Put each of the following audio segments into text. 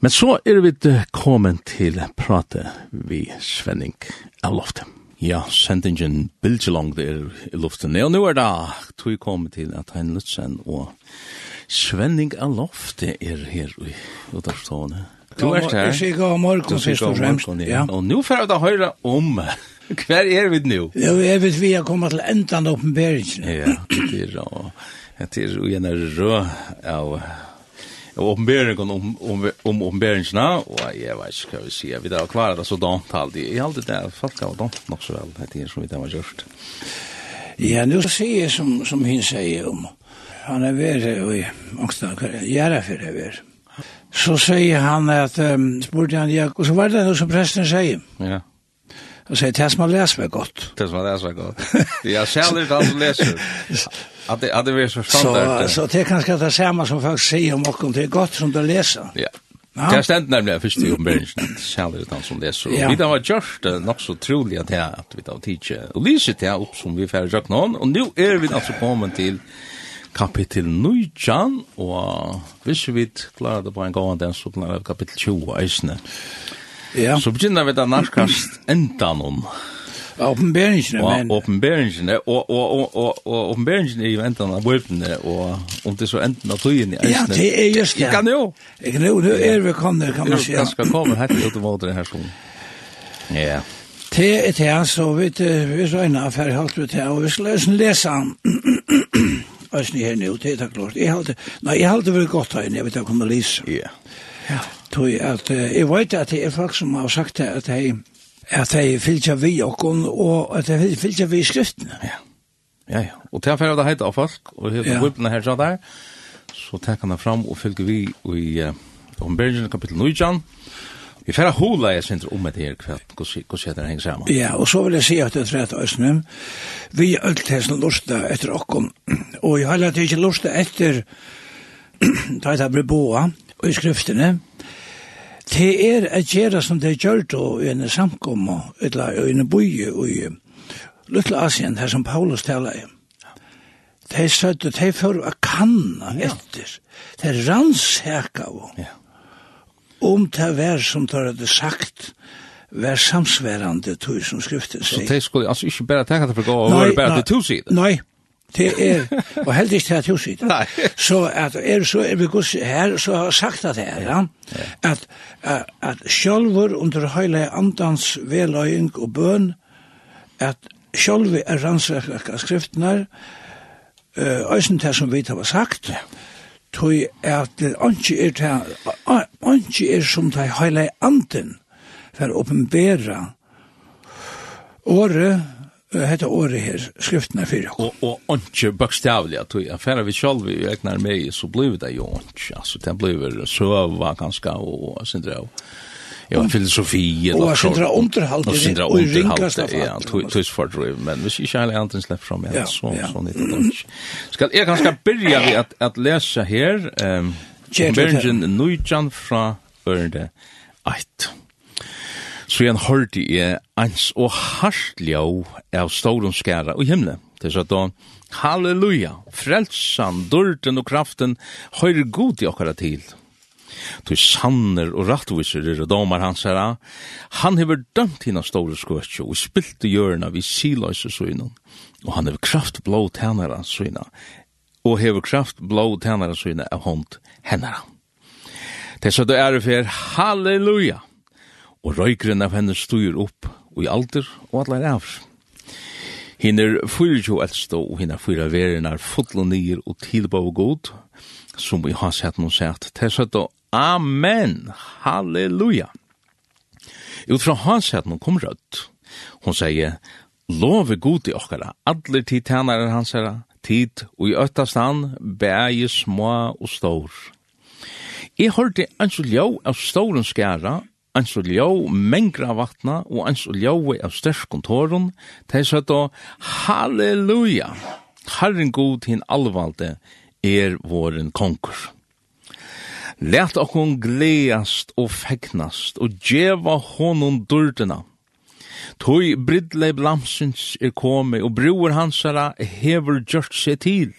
Men så er vi kommet til prate vi Svenning av loftet. Ja, sendingen bilder langt der i luften. Ja, nå er det tog kommet til at han Lutzen og Svenning av loftet er her i Udarstående. Du er her. Jeg sier god morgen, først og fremst. Ja. Og nå får jeg da høre om hver er vi nå? Ja, vi er vi har kommet til enda av oppenberingen. Ja, det er jo en rød av og åpenberingen om, om, om åpenberingene, og jeg vet ikke hva vi sier, vi har kvar det så dant alltid. Jeg har alltid det, folk har dant nok så vel, det er som vi har gjort. Ja, nu sier jeg som, som hun sier om, han er ved, og jeg er for det ved. Så sier han at, um, spurte han, ja, og så var det noe som presten sier. Ja. Og sier, det som han leser meg godt. Det som han leser meg godt. Ja, det han som leser. Att det hade varit så standard. Så så det kanske det samma som folk säger om och det är gott som du läser. Ja. Ja. Det ständ nemlig först i Bergen. Schall det han som det så. Vi då gjort just något så trolig att här att vi då teacher. Och lyser det upp som vi färdig jag noen, och nu är vi altså kommet till kapitel 9, og hvis vi klarer det på en gang den så klarer kapitel 20 eisne. Ja. Så begynner vi da narkast enda noen. Åpenberingene, men... Åpenberingene, og, og, og, og, og åpenberingene er jo enten av bøypene, og om det er så enten av tøyen i eisene. Ja, det er just det. Jeg kan jo. Jeg kan jo, nå er vi kommet, kan man si. Jeg skal komme her til å måte det her skolen. Ja. Det er det, så vi er så en affær hatt ut her, og vi skal lese han. Øysen her nå, det er det klart. Jeg halte, nei, jeg halte vel godt her, jeg vet ikke jeg kommer lise. Ja. Ja. Tøy at, jeg vet at det er folk som har sagt det, at jeg, at de fylgja vi okkon, og at de fylgja vi skriftene. Ja, ja, ja. Og til affæra det heit av folk, og heita ja. vipene her så der, så tek han det fram og fylgja vi i uh, ombergen kapittel 9, Vi får hula jeg sindra om etter her kveld, hvordan heter det henger sammen. Ja, og så vil jeg si at det er rett Østnum, vi er alt hesten lusta etter okkon, og jeg har ikke lusta etter da jeg blir boa, og i skriftene, Det er at gjøre som det gjør det i en samkomma, eller i en boi i Lutla Asien, her som Paulus taler i. De søtte, de for å kanna etter. De rannsæka av ja. om det var som de hadde sagt, var samsværende tog som skriften sier. Så de skulle altså ikke bare tenke at det for gå og høre bare til to sider? Nei, Det er, og heldig ikke til at hun sier Nei. Så at er så, er vi gus her, så har jeg sagt at det er, ja. At, at, at sjølver under høyle andans veløying og bøn, at sjølver er rannsakka skriftene, uh, øysen til som vi har sagt, tog at anki er, til, anki er som til høyle anden, for å åpenbæra året, hetta året her, skriftene fyrir. Og, og ondkje bøkstavlig, at jeg færre vi sjálf vi egnar meg, så blir det jo ondkje, altså det blir søva ganske, og sindra og Ja, filosofi eller så. Och sindra underhåll det är ju ringast av ja, tus för driv men vi ska alla antingen släpp fram ja så så lite lunch. Ska jag kanske börja vi att att läsa här ehm Bergen Nujan fra Örde 8. Så igjen hørte jeg ans og hartljå av stålen skæra og himle. Det sa da, halleluja, frelsan, dørten og kraften høyre god i okkara til. Du sanner og rattviser er og domar hans herra. Han hever dømt hina store skøtje og spilte hjørna vid siløse søgnen. Og han hever kraft blå tænare søgna. Og hever kraft blå tænare søgna av hånd hennara. Det sa du er for halleluja og røykren av henne styr opp og i alder og allar av. Hinn er fyrir jo eldstå og hinn er fyrir veren er fotla nyer og tilbå og god, som vi har sett noen sett. Til søtt Amen! Halleluja! Ut fra hans sett noen kom rødt. Hon sier, love god i okkara, adler tid tænare hans herra, tid og i øttast han, bæge små og stor. Jeg hørte en så ljå av storen skæra, ans og ljó mengra vatna og ans og ljói av stærk tåren, teg sa halleluja, herren god hin alvalde er våren konkur. Lært okkon gleast og fegnast og djeva honum durdena. Toi bridleib lamsins er komi og bror hansara hever gjørt seg til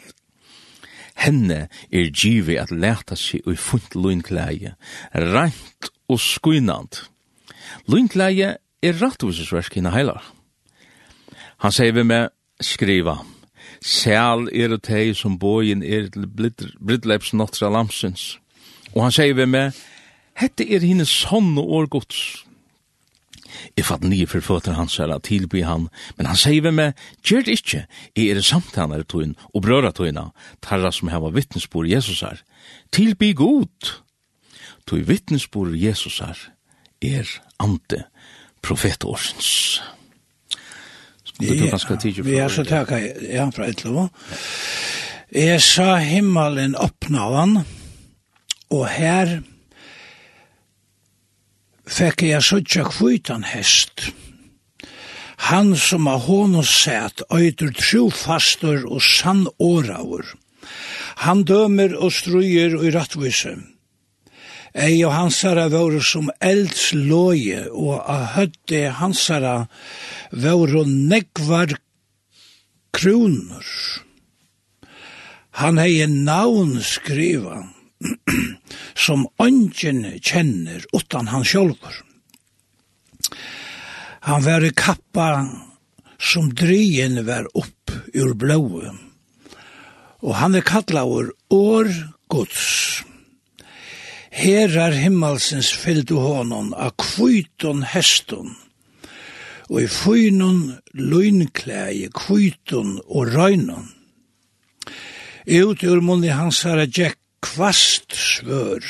henne er givet at leta seg ui funt lunkleie, rent og skuinant. Lunkleie er rattvusesversk hina heilar. Han sier vi med skriva, Sel er og teg som bojen er til Bridleps notra Lamsens. Og han sier vi med, Hette er henne sånne årgods. Jeg fatt nye for føtter hans her at tilby han, men han sier vi med, gjør det ikke, jeg er samtaler tøyen og brøra tøyna, tarra som heva vittnesbor Jesus her. Tilby god! Tøy vittnesbor Jesus her er ante profetårsens. Ja, vi er så takk, ja, fra et lov. Jeg sa himmelen åpna og her fekk jeg suttja kvitan hest. Han som av honom sett, øyder trofastor og sann åraur. Han dømer og struer og i rattvise. Ei og hansara våre som elds loje, og a hødde hansara våre negvar kronor. Han hei navn skriva. som ønsken kjenner utan han sjolver. Han var i kappa som dryen var opp ur blåe, og han er kallaur år gods. Her er himmelsens fyllt honom av kviton heston, og i fynon løgnklæje kviton og røynon. Ut ur munni hans herra Jack kvast svør,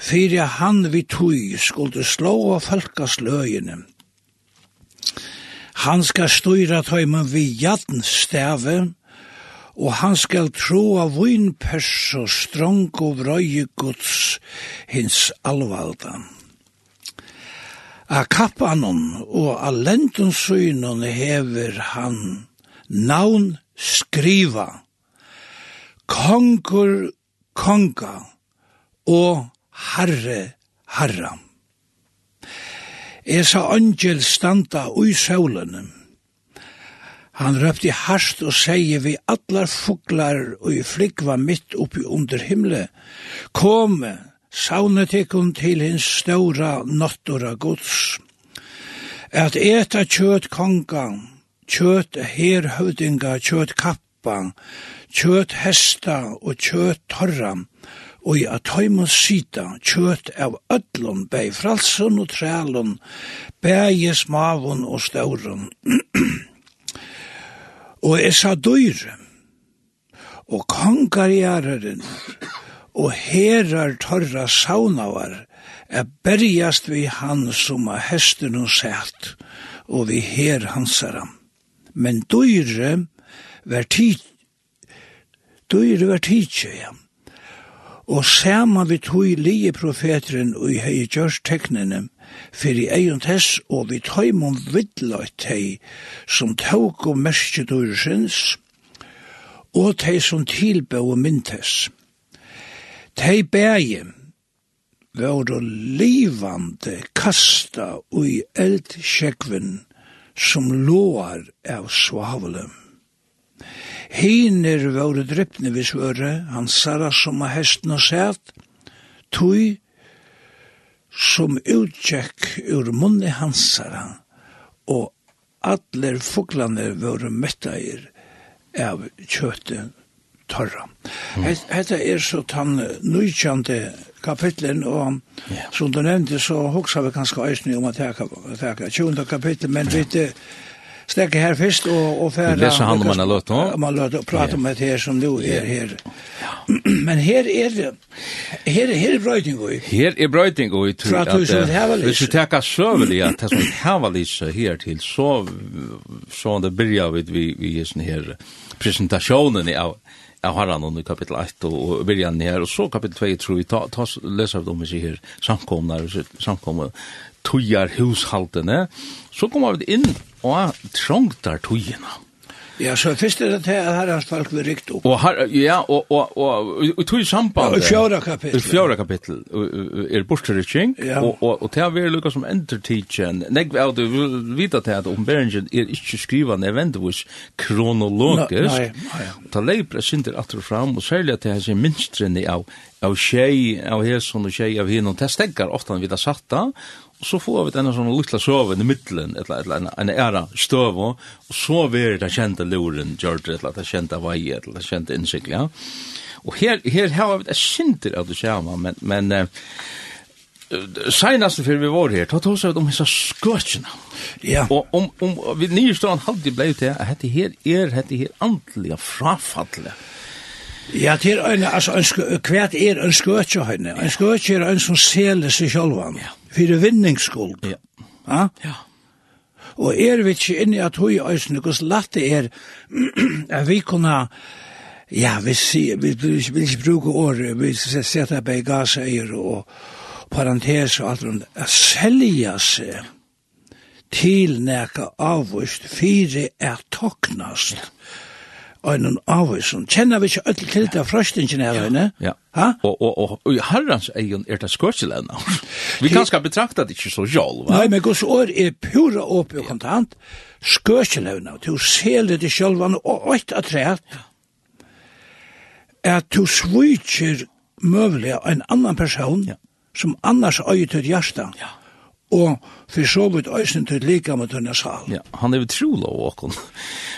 fyrir han vi tui skulde slå av folkasløgene. Han skal styra tøymen vi jadn stave, og han skal tro av vinpers og strong og vrøye gods hins alvalda. A kappanon og a lentensynon hever han navn skriva, konkur konga og herre herra. Esa angel standa ui saulene. Han røpte harst og sier vi allar fuglar og i flikva mitt oppi under himle. Kome, saune tekun til hins ståra nottora gods. At eta kjøt konga, kjøt herhøvdinga, kjøt kappa, kjøt hesta og kjøt torra, og i at heima sida kjøt av ödlun, bei fralsun og trælun, bei smavun og staurun. og esa dyr, og kongarjæreren, og herar torra saunavar, er berjast vi han som er hesten og sætt, og vi her hansara. Men dyre var tid døyre var tidsje, ja. Og sama vi tog lije profeteren og hei gjørs teknene, fyrir eion tess og vi tøymon vidløyt tei som tåg og merskje dyrsins, og tei som tilbøy og myntes. Tei bægi vore livande kasta ui eldsjekven som loar av svavlum. Hiner våre drypne vi svøre, han sara som a hesten og sæt, tui som utkjekk ur munni hansara, og atler fuglane våre mettair av kjøte torra. Mm. Hetta er så tann nujkjande kapitlen, og yeah. som du nevnte, så hoksa vi kanskje eisne om at teka 20. kapitlen, men yeah. vi stekke her først og, og fære... Vi leser han om man har løtt nå. Man løtt og prate om det her som du er her. Men her er det... Her, her er brøyting og Her er brøyting og i. Fra at... Hvis vi teka søvelig at det som hevalise her til, så... Så det byrja vi vi, vi her presentasjonen av av Harran under kapitel 1 og byrjan her, og så kapitel 2 tror vi, ta, ta, lesa vi om i her samkomna, samkomna tøyar hushaltene, så kommer vi inn og trongtar tøyene. Ja, så først er det til at herrens folk vil rykt opp. Og her, ja, og, og, og, og, tog samband. Ja, fjorda kapittel. Fjorda kapittel er bortstyrking, ja. og, og, og til å være lukka som entertidsen, nek, ja, du vil vita til at omberingen er ikke skriva nevendvis kronologisk, nei, nei, nei. ta leipra sinter atter fram, og særlig at til hans minstrinni av, av tjei, av hesson og tjei av hinn, og det stegar ofta vi da satta, Og så får vi denne sånne lukla søven i middelen, et eller annet, en æra støv, og så vil det kjente luren gjør det, eller det kjente vei, eller det kjente innsikt, ja. Og her, her har vi det sinter av det samme, men, men uh, senast før vi var her, ta oss av om disse skøtjene. Ja. Og om, om vi nye stående halvdig blei til at dette her er, dette her andelige frafallet. Ja, det er en, altså, en, hvert er en skøtje høyne. En skøtje er en som seler seg sjølvan. Ja fyrir vinningsskuld. Ja. Ja? Ja. Og er vi ikke inne at hui øyne, hos latt det er at vi kunne Ja, vi, sier, vi, vi vil ikke bruke året, vi skal sette på gaseier og parentes og alt rundt. At selja seg til neka avvist fire er toknast. Ja en avvisen. Kjenner vi ikke ødel til det frøstingen her, henne? Ja, ja. Og, og, og, og i herrens egen er det skørselene. vi kan skal betrakta det ikke så jall, va? Nei, men gos år er pura åpig og kontant. Skørselene, du seler det sjølvane og øyt at rett, at du svitser møvelig en annan person ja. som annars øyt til hjertet. Ja og for så vidt øysen til lika med denne sal. Ja, han er jo trolov åkken.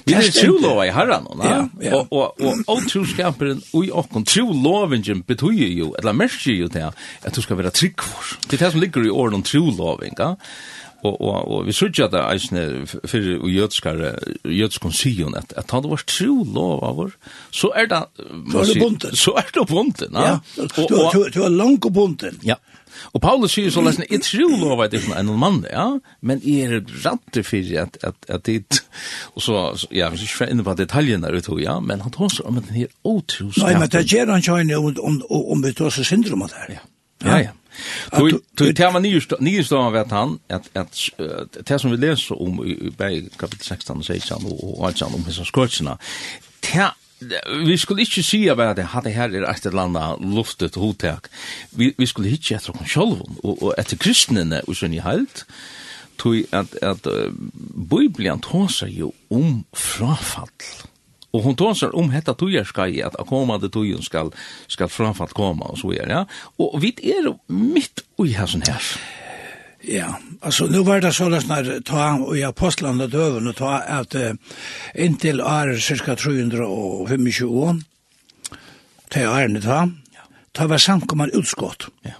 Vi er trolov i herren, ja, ja. og, og, og, og troskaperen i åkken, trolovingen betyr jo, eller merker jo til at du skal være trygg for. Det er det som ligger i åren om troloving, ja. Og, og, og vi sørger at det er eisne for jødskare, jødskon sion, at, at han var trolov av vår, så er det... Så er det bunten. Så er det bunten, ja. ja. Og, og, du, du er langt bunten. Ja. Og Paulus sier så lesen, jeg tror lov at det er en mann, ja, men jeg er rett for at, at, at det, og så, ja, jeg skal ikke inne på detaljene der ute, ja, men han tar seg om den her otroskap. Nei, men det gjør han ikke om, om, om vi tar seg syndrom av det her. Ja, ja. Du du tema nio stava vet han at at det som vi leser om i kapitel 16 og 16 og alt om hesa skortsna. Det vi skulle ikke si av at det her er et eller annet luftet hotek. Vi, vi skulle ikke etter oss selv, og, og etter kristnene, og sånn i helt, tog at, at uh, Bibelen tåser jo om frafall. Og hon tåsar om hetta tujar skai at a komande tujun skal, skal frafall koma og så er, ja. Og vi er jo mitt ui hæsson her. Ja, altså nu var det sånn at ta og i apostlene døven og ta at uh, inntil er cirka 325 år, til ærene ta, ta var samkommer utskott. Ja.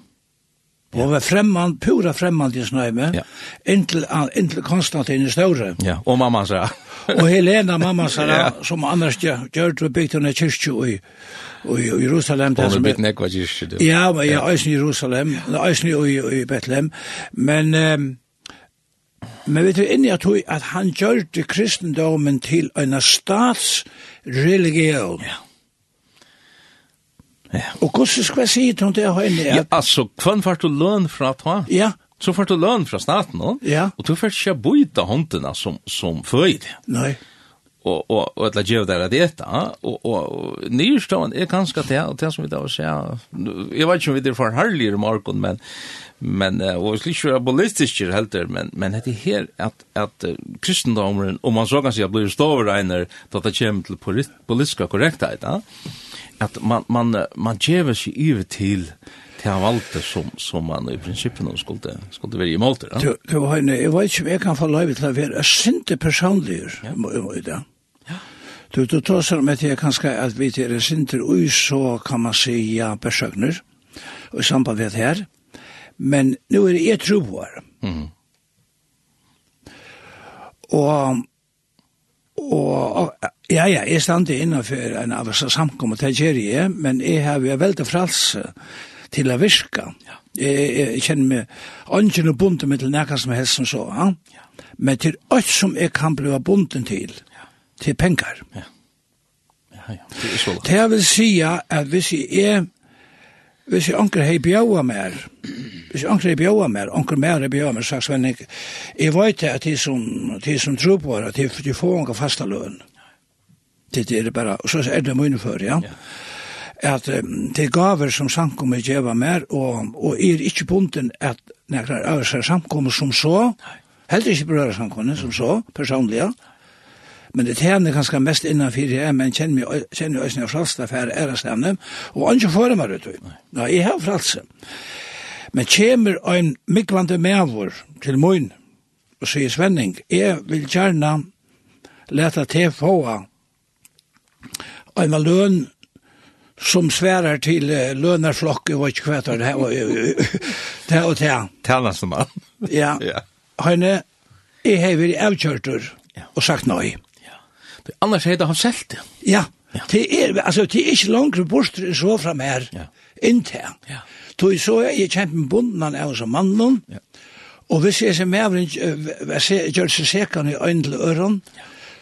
Ja. Og var fremman, pura fremman til Snøyme, ja. inntil, inntil Konstantin i Støre. Ja, og mamma sa. og Helena, mamma sa, ja. som annars gjør det bygd henne kyrkje i, i, i Jerusalem. Og hun bygd nekva kyrkje, du. Ja, men ja, eisen i Jerusalem, eisen i, i Bethlehem. Men, um, men vet du, inni at, at han gjør det kristendommen til en statsreligion. Ja Ja. Og hvordan skal jeg si til hun det er høyne? Ja, altså, hvem får du løn fra ta? Ja. Så får du løn fra staten, no? Ja. Og du får ikke byta håndene som, som føyd. Nei. Og, og, og at gjev der at eta, og, og nyrstavan er ganske det, og det som vi da vil se, jeg vet ikke om vi er for herligere morgen, men, men och skulle ju abolistiska helter men men det här att att kristendomen om man så kan säga blir stor einer att det kommer till politiska korrekthet ja att man man man ger sig över till till valter som som man i principen skulle skulle vara emot ja du du har en jag vet inte jag kan få lov till att vara synte personlig i det Du, du tar seg om at jeg kanskje at vi til er sinter ui, så kan man si ja, besøkner, og i samband med det her, Men nu är det er troar. Mm. Och og ja, ja, jeg stand innenfor en av oss samkommet til Gjerie, men jeg har jo veldig fralse til å virke. Ja. Jeg, jeg kjenner meg ønsken og bunten med til nækka som helst som så, ja? men til alt som jeg kan bli bunten til, ja. til penger. Ja. Ja, ja, det er så. Det vil si at hvis jeg hvis jeg anker hei bjaua mer, hvis jeg anker hei bjaua mer, anker mer hei bjaua mer, sagt Svenning, jeg vet at de som, de som tror på det, de, de får anker fasta løn. Det er det bare, og så er det mye før, ja. ja. At um, det gaver som samkommer gjeva mer, og, og er ikke bunten at nekrar av seg samkommer som så, heller ikke berører samkommer som så, personlig, ja men det tjene ganske mest innanfyr jeg men kjenner meg, kjenner jeg av fralse for jeg er stedende, og han ikke får meg ut. Ja, jeg har fralse. Men kjemer en mikvande medvår til mun, og sier Svenning, jeg vil gjerne leta til få en løn som svärar till lönerflocken ikke hva det er, det og det här. Som man. Ja. Hörne, jeg har vært avkörtur og sagt nej. Det Annars heter han selt det. Ja, det er, altså, det er ikke langt bort så fra mer ja. inntil. Ja. Tog så er jeg kjempe bunden han er som mannen. Ja. Og hvis jeg ser med mer, gjør seg sekan i øynene til øren,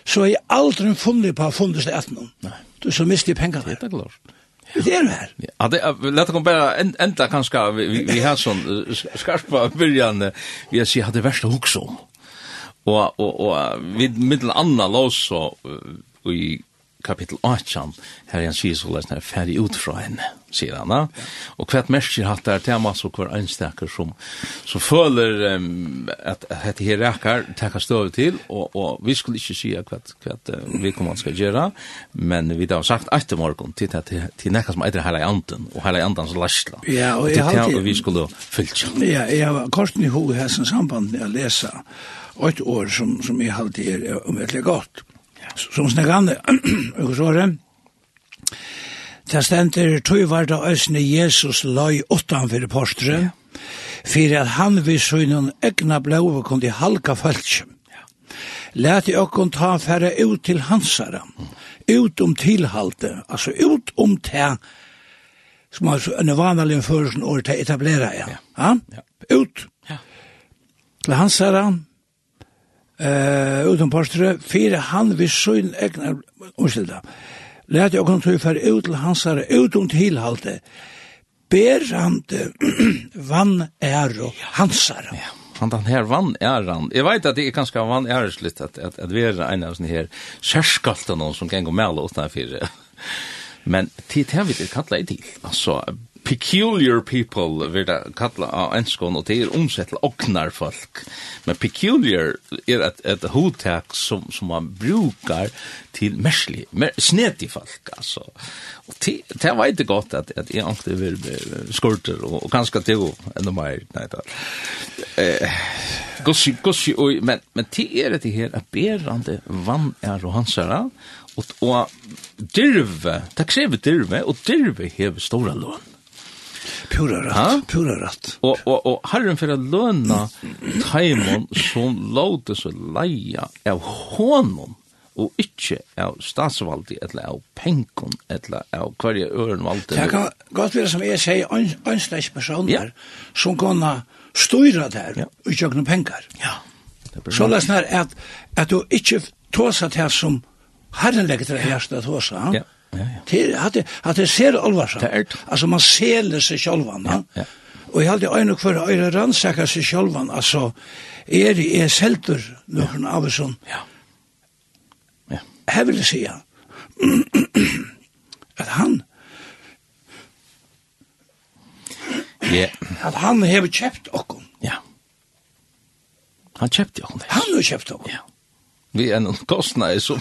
så er jeg aldri funnet på å funnet seg etter noen. Nei. Du så mister jeg penger der. Det er klart. Det er det her. Ja, det er, lett å bare enda kanskje, vi, vi, vi har sånn skarpa byrjan, vi har sier, at det verste hukse om og, og, og vid middelen anna lås så uh, i kapittel 8 her han sier så lesner ferdig ut fra henne sier han ja. og hvert merker hatt der tema så hver einstaker som så føler um, at dette her rekker takker støv til og, og vi skulle ikke si hvert, hvert uh, vi kommer skal gjøre men vi har sagt etter morgen til, til, til nekka som eitre heilig anden og heilig anden som ja, og, og til tema vi skulle fyllt ja, jeg har korsen i hodet her som samband med å lese ett år som, som är halvt er omöjligt gott. Som snackande, och så det, det ständer det ösne Jesus loj utanför postre, ja. at att han vid synen egna blåve kunde halka fölkje. Ja. Lät i ökon ta färre ut til hansara, ut om tilhalte, altså ut om te, som alltså en vanlig førsen år till etablera. Ja. Ja. ja. Ut. Ja. Til hansara, eh uh, utan pastor fire han vid sjön egna ursäkta. Lät jag kunna för ut till hans här ut och tillhalte. Ber han vann är och hansar. Ja. Han den här vann är han. Jag vet att det är ganska vann är lite att att att vi är en av sån här skärskalten någon som kan gå med åt Men tid här vi det kallar i till. Alltså peculiar people vil det kalla av enskån, og det er omsett til oknar folk. Men peculiar er et, et hotak som, som man brukar til mersli, mer, snedig folk, altså. Og det, det var ikke godt at, at jeg ankte vil skorter, og, og ganske til enda mer, nei da. Eh, gossi, gossi, oi, men, men det er det her, at berande vann er og hansara, og, og dirve, det krever dirve, og dirve hever stora lån. Pura rätt, pura rätt. Och och och herren för att löna Timon som låter så leja av honom og ikkje av statsvaldi eller av penkon eller av hverja øren valdi. Det kan godt være som jeg sier, ansleis personer som kan styra der ja. utjøkne penkar. Ja. Så lesnar at, at du ikkje tåsa til som herren legger til hjersta tåsa, ja Ja, ja. Det att det ser att det ser det. Alltså man ser sig själva, Ja, Ja. Og jeg hadde øyne for å øyne rannsaka seg sjølvan, altså, er det er selter, noen av oss som, ja. ja. her vil jeg si, at han, Ja. at han har kjøpt okkom. Ja. Han kjøpt det. Han har kjøpt okkom. Ja vi en kostnad som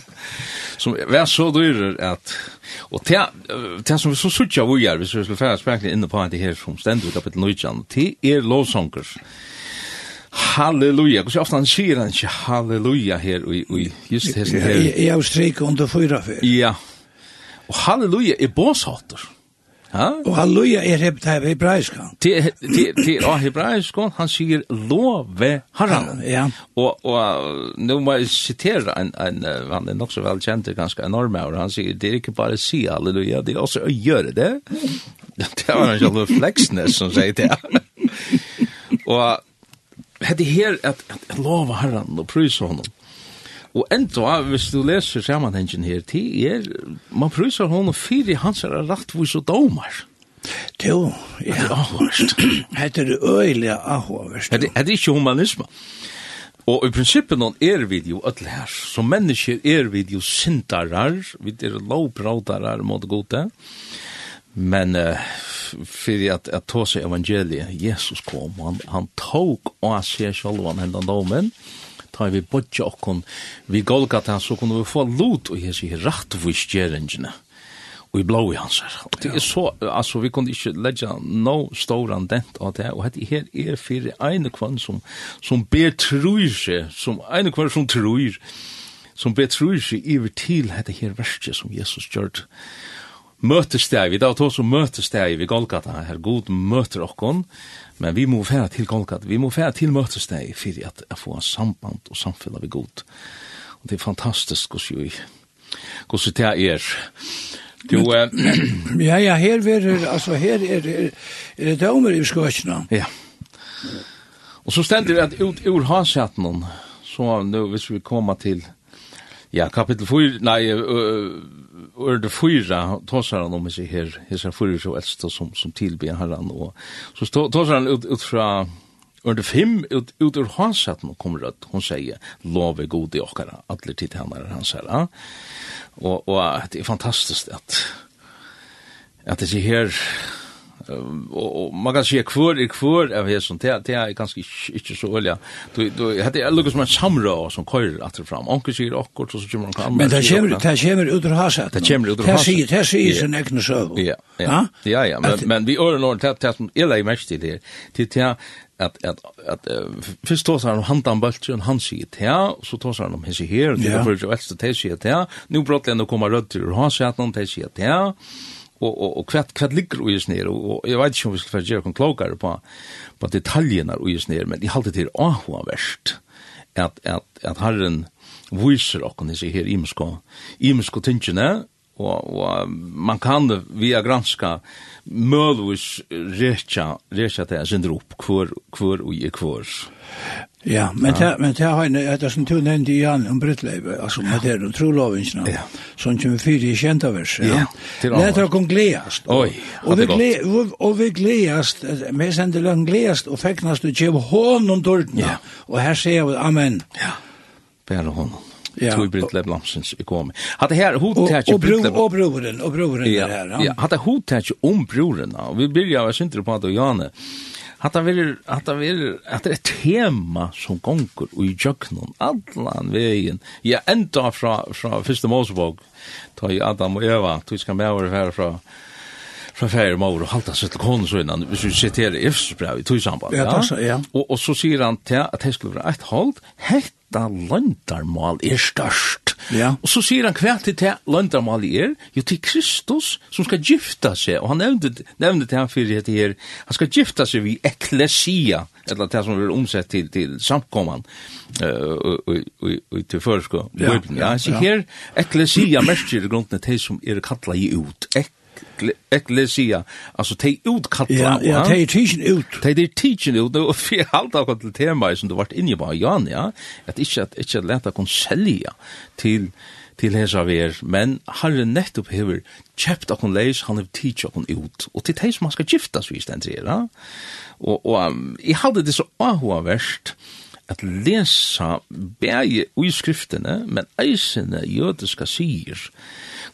som var så dyr att och det det som vi så sucha vi gör vi skulle fast verkligen inne på det här som ständigt upp ett nöjan till er lovsånger Halleluja. Kus ofta han sier han ikke halleluja her og og just hesten her. Jeg har streiket under fyra fyr. Ja. Og halleluja er båshatter. Og halleluja er hebraiska. Til til av hebraisk, han sier love herran. Ja. Og, og nå må jeg sitere, en, en, han er nok så velkjent, ganske enorm og han sier, det er ikke bare si halleluja, det er også å gjøre det. Det var en sånn Fleksnes som sier det. og hette her at, at love herran og prysa honom, Og enda, hvis du leser sammanhengen her, det er, man prøyser honom fyrir hans er rettvis og domar. Jo, ja. Det er avhåverst. Hette er øyelig avhåverst. Det er ikke humanisme. Og i prinsippet noen er vi jo ødel her. Som mennesker er vi jo sintarar, vi er lovbrautarar mot gode. Men uh, fyrir at, at ta seg evangeliet, Jesus kom, han, han tok og han ser sjálfan hendan domen. Ja ta vi bodja okkon vi Golgata, så kunne vi få lot og hese i rattvisgjeringene og i blå i hans her. Og det er så, altså, vi kunne ikke legge no stor dent av det, og dette her er for ene kvann som, som ber trur seg, som ene kvann som trur, som ber trur seg iver til dette her verset som Jesus gjør. Møtes det, vi da tar så møtes det vi Golgata, her god møter okkon, Men vi må fære til Golgata, vi må fære til møtesteg for at jeg får samband og samfunnet vi god. Og det er fantastisk hvordan vi, hvordan det er. Du, ja, ja, her er, altså, her er, er, er det dømer i skøtjene. Ja. Og så stender det at ut ur hasjaten, så nu, hvis vi kommer til Ja, kapitel 4, nei, ur det fyra, tåsar han om i seg her, hessar fyra så eldsta som, som tilbyr herran, og så tåsar han ut, ut fra, ur det fem, ut, ut ur hansat nå kommer at hon sier, er god i okkara, atler tid henne er hans herra, og, og det er fantastiskt at, at det er her, og och man kan se kvør i kvør av här sånt där det är ganska inte så olja du du hade jag Lucas man samra som kör att fram. Onkel sig och så kommer man kan men det kommer det kommer ut ur haset. Det kommer ut ur haset. det ser det ser ju en ja ja. Ja? Men men vi är nog tätt tätt som illa i mest i det till at at att först då så han handan bulten han sig det ja så tar han om his här det är för det värsta det sig det ja nu brotlen då kommer rött ur haset han det sig det ja og, og, och kvart kvart ligger og, og eg veit vet inte om vi ska göra kon klokare på på detaljerna och ju men i halta til ah vad at, at, at att Herren visar och kan her här imsko tinjuna tingene og man kan via granska mølvis rekja, rekja det sin drop, hvor, hvor og i hvor. Ja, men ja. men det har jeg, det er som du nevnte i om Brittleibe, altså med det er trolovinsene, ja. som kommer fyra i kjenta vers, ja. det er kom gledast. Oi, og vi, gled, og, og vi gledast, vi sender lang gledast og feknast og kjev hånden om dårtene, ja. og her sier vi, amen. Ja, bare hånden ja. tog Brintle Blamsens ekonomi. Hade här hotet och broren och broren og broren ja, här. Ja, ja. hade hotet om broren. Vi börjar väl synte på att Jane. Hade vil, hade vil, att det är tema som gånger och i jöknon allan vägen. Ja, enda från från första Mosebok. Ta i Adam og Eva, tog skal med over her från fra færre mor og halta seg til konen så innan, hvis vi siterer Efsbrev i tog samband. Ja, ja. Og, og så sier han til at det skulle være et hold, helt hetta landarmal er størst. Ja. Og så sier han hva til det landarmal er, jo til Kristus som skal gifta seg, og han nevnte, nevnte til han fyrir etter her, han skal gifta seg vid eklesia, eller det som er omsett til, til samkomman, uh, og uh, uh, til førsko, ja, ja, ja. Så her, eklesia merker grunnen til det som er kattla i ut, ek ekklesia, alltså te utkalla. Ja, ja, te teaching ut. Te det teaching ut og för allt av til tema som du vart inni på Jan, ja. Att inte att inte lätta kon selja til til hesa ver, men har nettopp hever kjøpt akon leis, han har teach akon ut, og til teis maska skal giftas vis den ja. og, og um, jeg hadde det så ahuaverst, at lesa bægi ui skriftene, men eisene jødiska sier,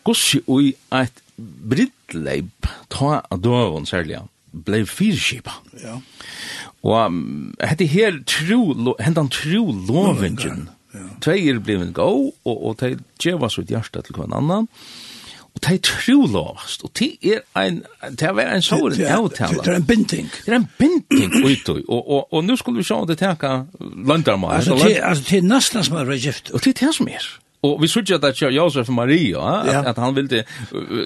gossi ui eit brittleip, ta av døven særlig, blei fyrskipa. Ja. Og hette her tru, hentan tru lovingen, ja. tveir blivin gå, og, og tei djeva sitt hjärsta til hver annan, og tei trulovast, og tei er ein, tei er en såren avtala. Det er en binding. Det er en binding utøy, og, og, og nu skulle vi sjå om det teka landarmar. Altså, tei er nesten som er regift. Og tei er det som er. Och vi sørger at det er Josef Maria ja. att, han ville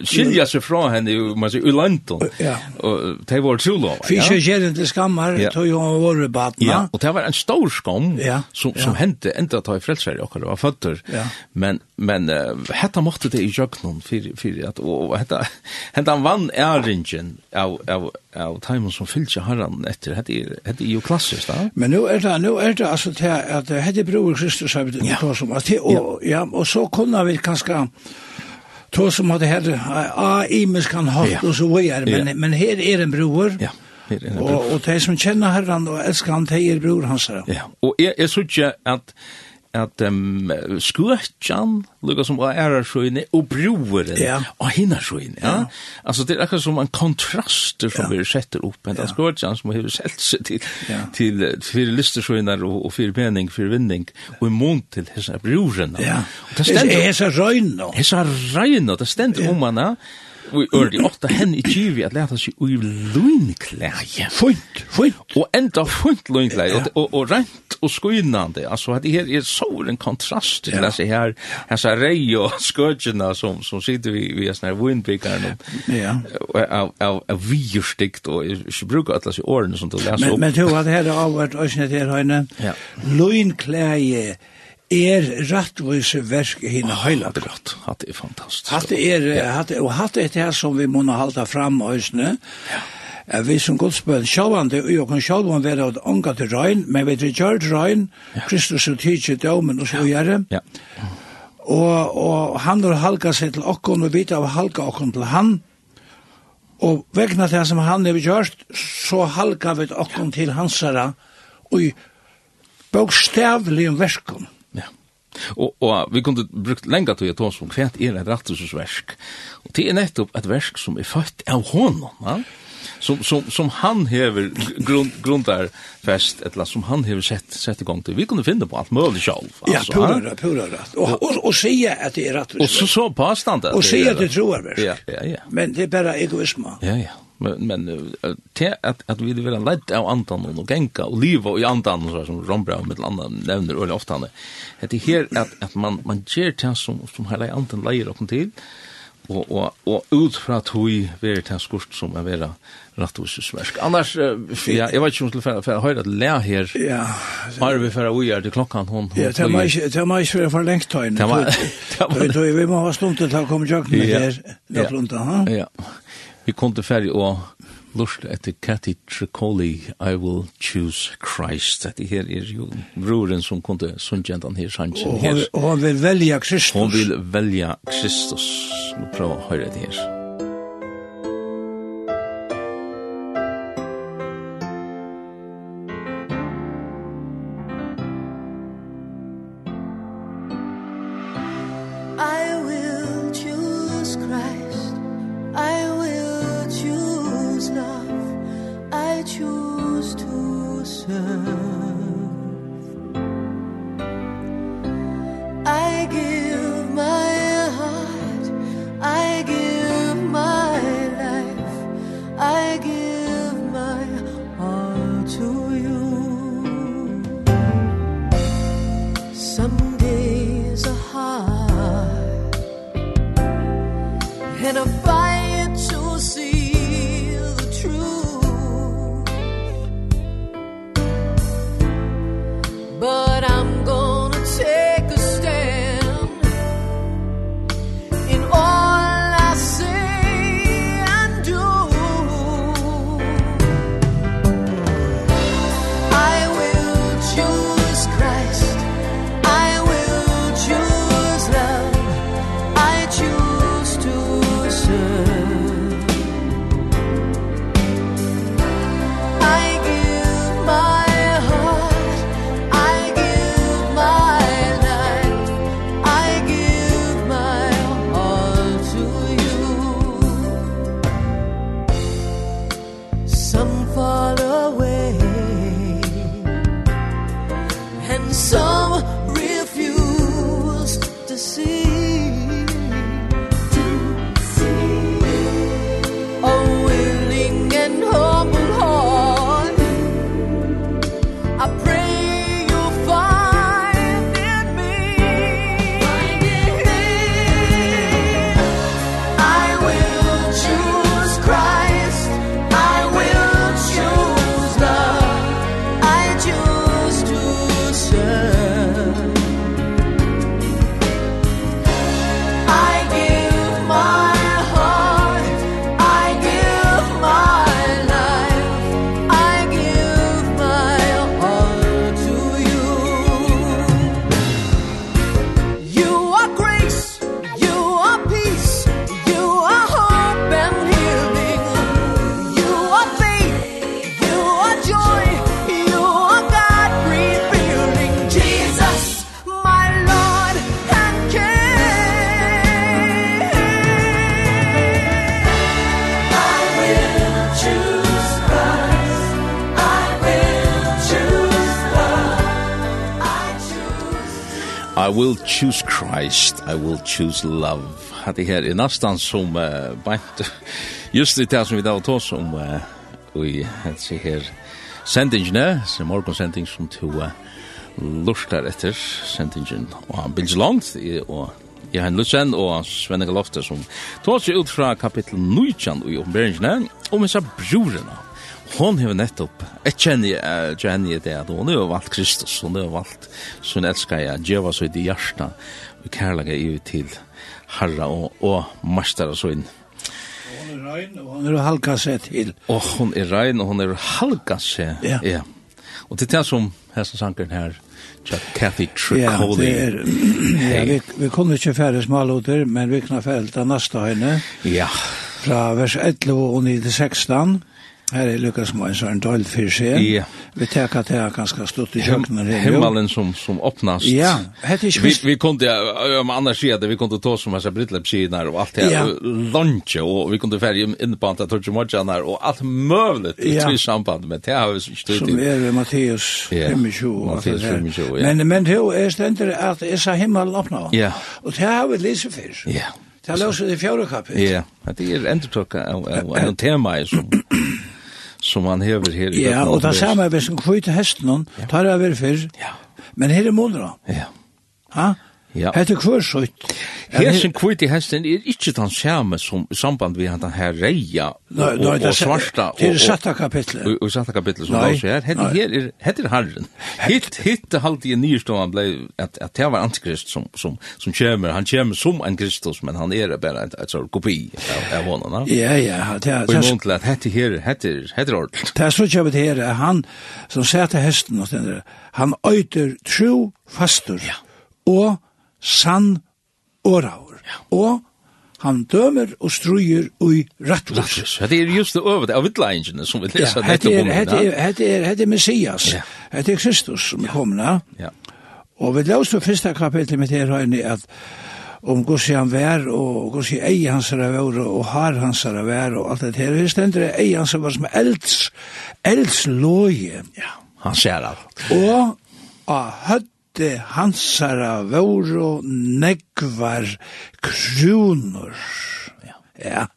skilja sig från henne i man sier, i London. Ja. Og det var så lov. Fische gelen till skammar tog jo han var. Ja, och det var en stor skam ja. som som ja. hände inte att i frälsare och det var fötter. Ja. Men men hetta måtte det i jöknon för för at, och hetta hetta han vann æringen av av av timen som fylgja herran etter, hette er jo klassisk da? Men nu er det, nu er det, altså, til at hette bror Kristus, har vi det, ja. som, at, og, ja. og så kunne vi kanskje, to som hadde her, a, imes kan hatt, og så vi er, men, men her er en bror, ja. Og, og de som kjenner herran og elsker han, de er bror hans. Ja, og jeg, jeg synes ikke at at um, skutjan lukka som var ærar sjøyne og broren ja. og hinna sjøyne ja? ja. altså det er akkurat som en kontrast som ja. vi setter opp en ja. skutjan som har sett seg til, ja. til fyrir listersjøyner og, og fyrir mening, fyrir vinning og i mån til hessa broren ja. og det stender hessa røyna hessa røyna, det stender om henne vi ördi åtta hen i tjuvi at leta sig ui luinklæje. Fint, fint. Og enda funt luinklæje, og, og, og rent og skuinande. Altså, at det her er så en kontrast til disse her, disse rei og skøtjena som, som sitter vi, vi er sånne vindbyggerne ja. av, av, av virstikt, og jeg bruker alle disse årene som du leser opp. Men, men to, at her har vært, og her høyne, luinklæje, er rattvise verk i heila gott. Hatt er fantastisk. Hatt er ja. hatt og hatt er det her som vi må halda fram òsne. Ja. Er vi som Guds bøn sjåvande, og jeg kan sjåvande være at ånga til røyn, men vi til gjørt røyn, Kristus og tidsi dømen og så gjøre. Ja. Og, og han har halka seg til okkon, og vita av halka okkon til han, og vegna til som han har gjort, så halka vi okkon til hansara, og i bokstavlig verskon. Ja Og, og vi kunne brukt lenge til å ta oss om hva er et rattusversk. Og det er nettopp et versk som er født av honom, ja? som, som, som han hever grund, grundar fest, eller som han hever sett, sett i gang til. Vi kunne finne på alt mulig sjálf. Altså, ja, pura, pura rett. Og, og, og, og at det er rattusversk. Og så, så påstand at og det er Og sige at det er troarversk. Ja, ja, ja. Men det er bare egoisme. Ja, ja. Men, men til at, at vi vil leit av andan og genka og liva i andan så som Rombra og mitt andan nevner øyne ofte han det er her at, at man, man gjør det som, som hele andan leier okken til og, og, og ut fra tog være til skurt som er vera rattvåsesversk. Annars, ja, jeg vet ikke om til for jeg høyre at le her. Ja, arve for jeg gjør til klokkan hon. Ja, det var ikke for lengt tøyne. Vi må ha slumt til å komme jøkken her, ja, ja, ja, ja, ja, ja, vi kom til ferdig og lust etter Cathy Tricoli, I will choose Christ. Dette her er jo broren som kom til sunnjentan her sannsyn her. Og han vil velja Kristus. Hon vil velja Kristus. Nå prøver å høre det her. Choose Love. Hatt det her er nästan som uh, bänt. Just det her som vi da var tås om uh, i hatt se her sendingene, som morgon sending som to uh, lustar etter sendingen og han bilds langt og Jeg har en Lutzen og Svenne Galofte som tås seg ut fra kapittel 19 i oppenberingene om disse brorene. Hon hever nettopp, jeg kjenner jeg, kjenner det, at hon har valgt Kristus, hon har valgt sin elskar jeg, djeva seg i hjertet og kærlega i til herra og, og Marstara så inn. Hon er rein, og hon er halka seg til. Og hon er rein, og hon er halka seg. Ja. ja. Og til det som hesten sankeren her, Kathy Tricoli. Ja, det er, ja, vi, vi kunne ikke færre smaluter, men vi kunne færre til neste høyne. Ja. Fra vers 11 og 9 til 16. Her er Lukas Moen, så er en døyld for seg. Ja. Vi tenker at det er ganske slutt i kjøkkenen. Himmelen som, som åpnast. Ja, hette ikke vi... Vi kunne, om andre sier det, vi kunne ta som hans brittlepp sider og alt det her, ja. lunge, og vi kunne færre inn på annet tortje morgener, og alt møvlet i ja. samband med det har vi ikke støtt Som er ved Matteus 25. Matteus 25, ja. Men, men det er stendt at jeg sa himmelen åpna. Ja. Og det har vi lyst fyrst. Ja. Det har løst i fjordekappet. Ja, det er endretøkket av en tema som som han hever her i Ja, og det samme er hvis han kvitt hesten, tar jeg over før. Ja. Men her er måneder. Ja. Ja. Ja. Hette kvör Her Hesen kviti hesten er ikkje den samme som samband við han her reia og, og, og svarta. Det er satta kapitlet. Og, og satta kapitlet som var her. Hette her er, hette er herren. Hitt, hitt halte i nyrstånd blei at, at det var antikrist som, som, som kjemer. Han kjemer som en kristus, men han er bare et, et, sort kopi av, av honom. Ja, ja. Det, og i mån til at hette her, hette, hette ordentlig. Det er så kjemet her, han som sette hesten, han øyter tro fastur og sann åraur. Og han dømer og struer ui rattløs. Det er just det øvete av vittleinjene som vi leser ja, nettopp om. Det er, er, er, er Messias, ja. det er Kristus som er kommet. Ja. Og vi løste første kapitlet mitt her høyne at om hos han vær, og hvordan i ei hans er vær, og har hans er vær, og alt det her. Vi stender det ei hans er som elds, elds loje. Ja, han ser alt. Og av høtt det hansara våro negvar kronor. Ja. Ja.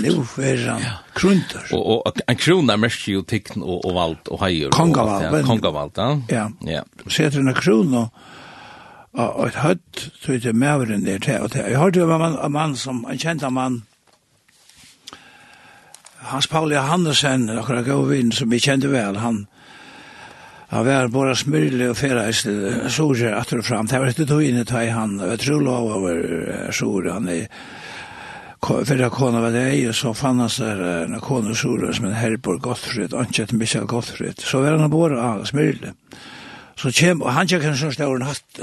Nu är han krunter. Og, og en krona märker og, og och, och valt och hajer. Kongavalt. Kongavald, ja. Ja. ja. setter en krona og et høtt, så er det mæveren der til og til. Jeg hørte om en mann som, en kjent mann, Hans Pauli Johannesen, akkurat god vinn som vi kjente vel, han, Han var bara smyrlig og feraist soger atter og fram. Det var ikke tog inn i tøy han, jeg tror lov over soger han i fyrra kona var det og så fann han seg en kona soger som en herborg Gottfrid, Antjet Michael Gottfrid. Så var han bara smyrlig. Så kjem, og han kjem en sånn stauren hatt,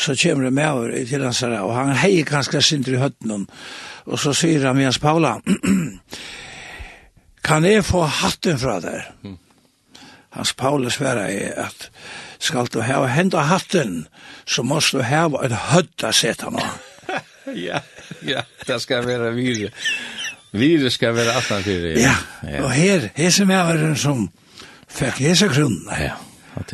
så kjem det med over til hans her, og han hei ganske sindri i høtten, og så sier han med hans Paula, kan jeg få hatten fra der? Mm. Hans Paulus sværa er at skal du ha henda hatten, så måst du ha et hødd å sette nå. ja, ja, det skal være vire. Vire skal være aftan til Ja, ja. og her, her som er den som fikk hese grunnen, ja.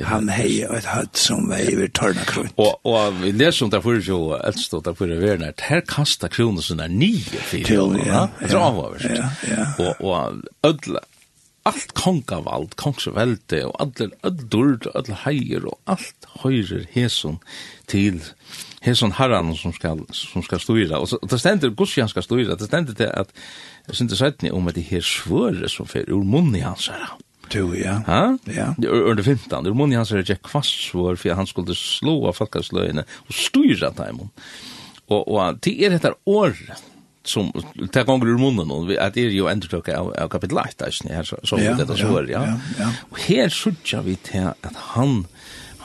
Han hei et hatt som vei over tørna kronen. Og, og vi leser om det fyrir jo eldst og det fyrir verden at her kasta kronen sin er nye fyrir. Ja, ja, ja, ja. Og, og ødla, allt kongavald, kongsvelde og allir öddur, allir heier og allt høyrer heson til heson herran som skal, som skal styra. Og, så, og det stender, Gussian skal styra, det stender til at jeg synes det sætni om at det her svøret som fer ur munni hans herra. Tu, ja. Ha? Ja. Ur det fintan, ur munni hans herra er kvast svør for han skulle slå av falkasløyene og styra daimon. Og, og til er dette året som tar gonger ur munnen och at det er jo ändå klocka av, av kapitel 8 där her så så ja, det så är ja. ja. Och här sjutjar vi til at han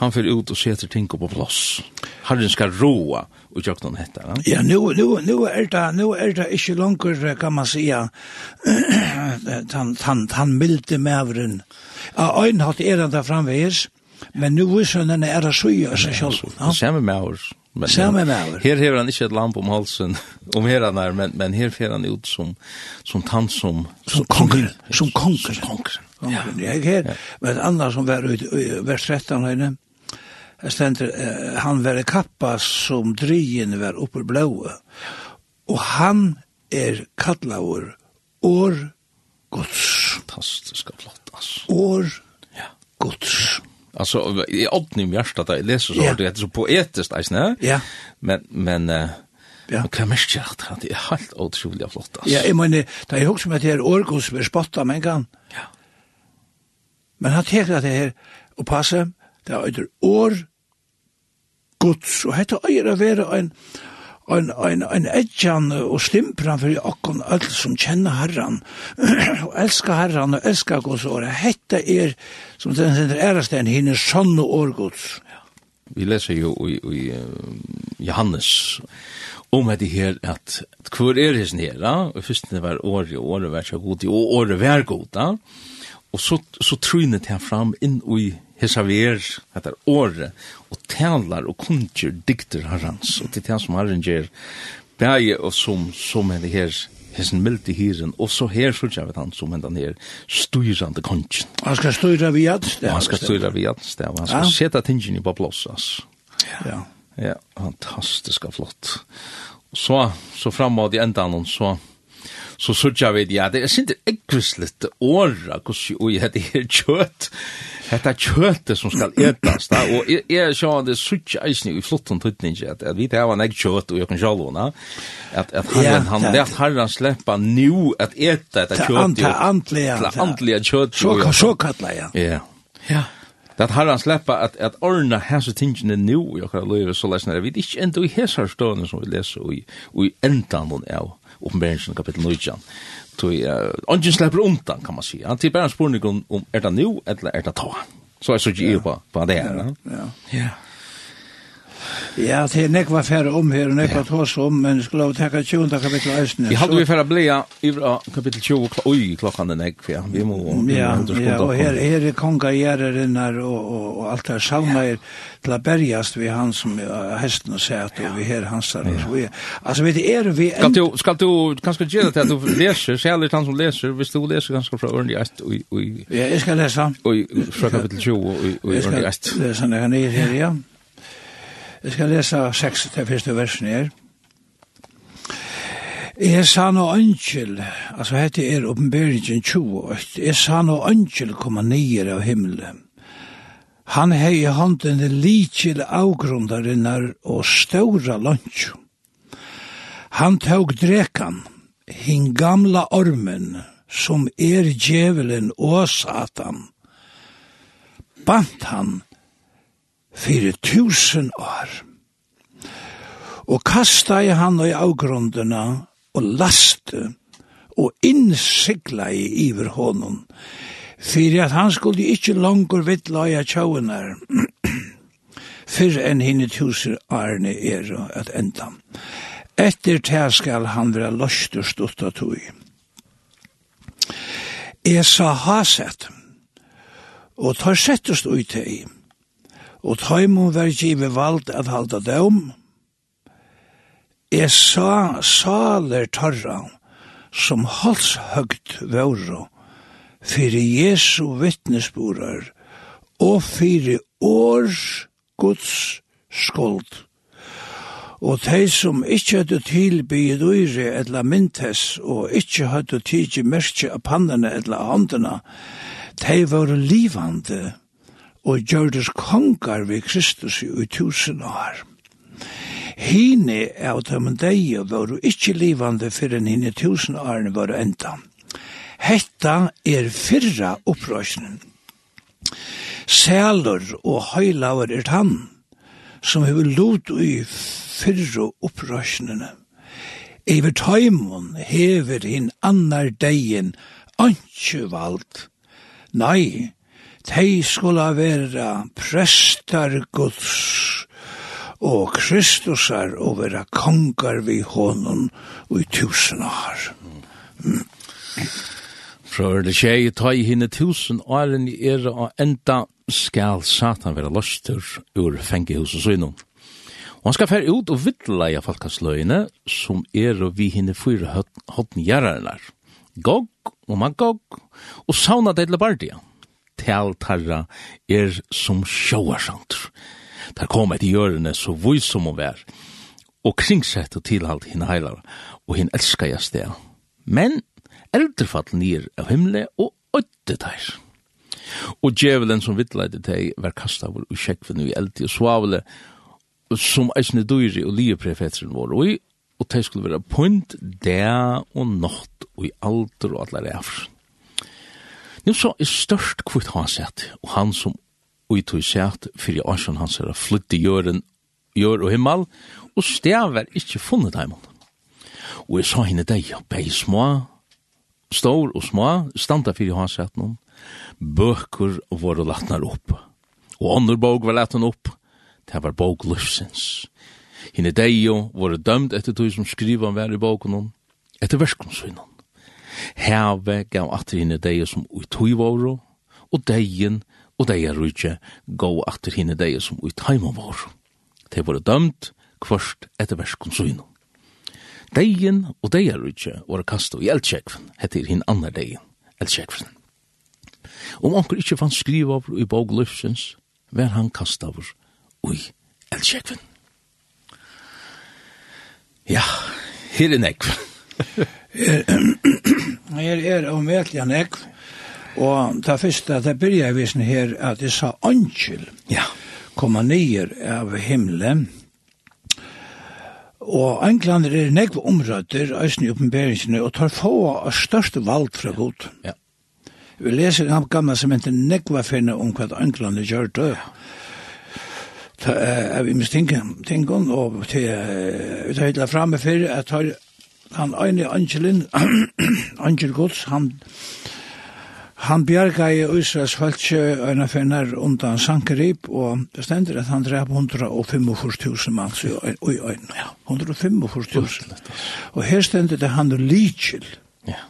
han fer ut og setter ting på plass. Herren skal roa og jag kan hetta. Ja, ja nu nu nu er det nu er det inte långt kan man säga. han han han milde mävren. Ja, en er han der framvegis. Men nu visar han er det så ju så samme med oss. Men, Samme med Her hever han ikke et lamp om halsen, om her han er, men, men her fer han ut som, som tann som... Som konger, som konger. Som konger. Ja. Jeg her, ja. men annars som var ute i vers 13 høyne, stender, han var kappa som drien var oppe blåa, og han er kallaur år gods. Fantastisk flott, altså. År gods. Ja. Alltså i åtni i hjärtat där läser så yeah. det är så poetiskt alltså nej. Ja. Men men uh, Ja. Og hva mest jeg at det er helt utrolig flott, altså. Ja, jeg mener, det er jo som at det er Orgos som er spottet med en gang. Ja. Men han teker at det her, og passe, det er etter år, gods, og hette øyer å være en, en, en, en edjan og slimpran for okkon öll som kjenner herran og elskar herran og elskar gods orð Hette er, som den sender ein hinne sånn og årgods. Ja. Vi leser jo i, i Johannes om det her at kvar er det her, da? Og først det var året, året var så god, og orð var god, da? Og så, så trynet han fram inn i Hesaver, ver, etter året, og talar og kunngjør dikter herrans, og til det som herren gjør, bæge og som, som det her, hessen milde hiren, og så her fyrir jeg vet han som henne her, styrande kunngjør. Han skal styra vi at, det Han skal styra vi at, det han skal seta tingene i på blås, altså. Ja. Ja, fantastisk flott. Så, så framåt i enda så, så sørger vi, ja, det er sint ekvislet åra, hvordan oi, det er kjøtt, dette er kjøttet som skal etas, da, og jeg, jeg sier det sørger eisen i flotten tøytning, at, at vi tar en ek kjøtt, og jeg kan sjalv henne, at, at herren, han, det at herren slipper nu at eta etter kjøtt, til antlige, til antlige kjøtt, så så kallar jeg, ja, ja, Det har han släppa att att ordna här tingene nu och jag kan lösa så läsna det vi ikke enda i hesar stående som vi läser i i ändan hon är oppenberingen kapitel 9. Så ånden slipper undan, kan man si. Han tilbærer spørsmål om, er det nu, eller er det ta? Så er det ikke i på det her. Ja, ja. Ja, det er nekva færre om her, nekva tås om, men vi skulle teka 20. kapittel eisne. Vi hadde vi færre blea i kapittel 20, oi, klokkan er nekva, ja, vi må Ja, ja, og her, her er konga gjerrerinnar og, og, og alt her savna er til a berjast vi han som hesten og sæt, og vi her hansar, og så vi, altså, vi er vi... Skal du, skal du, kanskje gjerne til at du leser, særlig han som leser, hvis du leser ganske fra Ørn i Æst, og... Ja, jeg skal lesa. Oi, fra kapittel 20, og Ørn i Æst. Jeg skal lesa, jeg kan her, ja. Jeg skal lese seks til første versen her. Jeg sa no angel, altså hette er oppenberingen 20, jeg sa no angel koma nyer av himmelen. Han hei hånden likil avgrundarinnar og ståra lunch. Han tåg drekan, hin gamla ormen, som er djevelen og satan. Bant han, fyrir tusen år. Og kasta i han i avgrundene og laste og innsikla i iver honom fyrir at han skulle ikkje langur vittla i tjaunar fyrir enn hinne tusen årene er at enda. Etter det skal han være løster stått av tog. Jeg sa haset, og tar settest ut til og tøymon var give vald at halda døm. Jeg sa saler tørra, som halshøgt våro, fyrir Jesu vittnesborar, og fyrir års Guds skuld. Og de som ikkje hadde tilbyr uire eller myntes, og ikkje hadde tidsi merke av pannene etla håndene, de var livande, og gjørdes kongar ved Kristus i tusen år. Hine av dem deie var ikkje livande fyrir enn hine tusen årene var enda. Hetta er fyrra opprøsnen. Sælur og høylaver er han, som hefur lot i fyrra opprøsnene. Iver tøymon hever hin annar deien, antje vald. Nei, Tei skulle vera prestar Guds og Kristusar og vera kongar vi honom og i tusen år. Fra er det tjei, ta i hinne tusen åren i era og enda skal Satan vera løster ur fengehuset synom. Og han skal fære ut og vidleie falkasløyene som er og vi hinne fyra hodden gjerrarnar. Gog og Magog og sauna det til bardia tal tarra er som sjåarsantur. Der kom et i hjørne så vøys som hun vær, og kringsett og tilhalt henne heilar, og henne elska jeg sted. Men eldre nir av himle og ødde teir. Og djevelen som vittleide teg var kastavur og sjekkvinn i eldi og svavle, som eisne dyri og lieprefetren vår, og og teg skulle være punt, det og natt og i alder og allar efrsen. Nu så er størst kvitt han sett, og han som uttog sett, fyrir årsson hans er flytt i jøren, jør og himmel, og stever ikkje funnet dem. Og jeg sa henne deg, bei små, stor og små, standa fyrir hans sett noen, bøker var latnar opp, og andre bog var latnar opp, det var bog løsens. Hine deg jo var dømt etter tog som skriva var i bogen, etter verskonsynen. Herve gav atter hinne deie som utui våre, og deien og deie rujtje gav atter hinne deie som utaima våre. De var dømt kvørst etter verskon søgnom. Deien og deie rujtje var kasto i eldsjekven, heter hinn annar deien, eldsjekven. Om onker ikkje fann skriva over i bog løfsens, var han kasta over ui eldsjekven. Ja, her er. her er omvetelig enn og det første, det byrja jeg visen her, at jeg sa «Ankel» ja. komma nyer av himmelen, Og Englander er nekv omrøtter, eisen i oppenberingsene, og tar få av største valg fra god. Ja. Vi leser en gamla som heter nekva finne om hva Englander gjør det. Ta, uh, vi mistinker tingene, og til, uh, vi tar hitla framme for at tar han ene angelin angel Guds, han, han bjerga i Israels hølse øyne finner undan sankerib, og det stender at han drep 145.000 mann, så i øyne, ja, 145.000. Og her stender det han er likil, ja.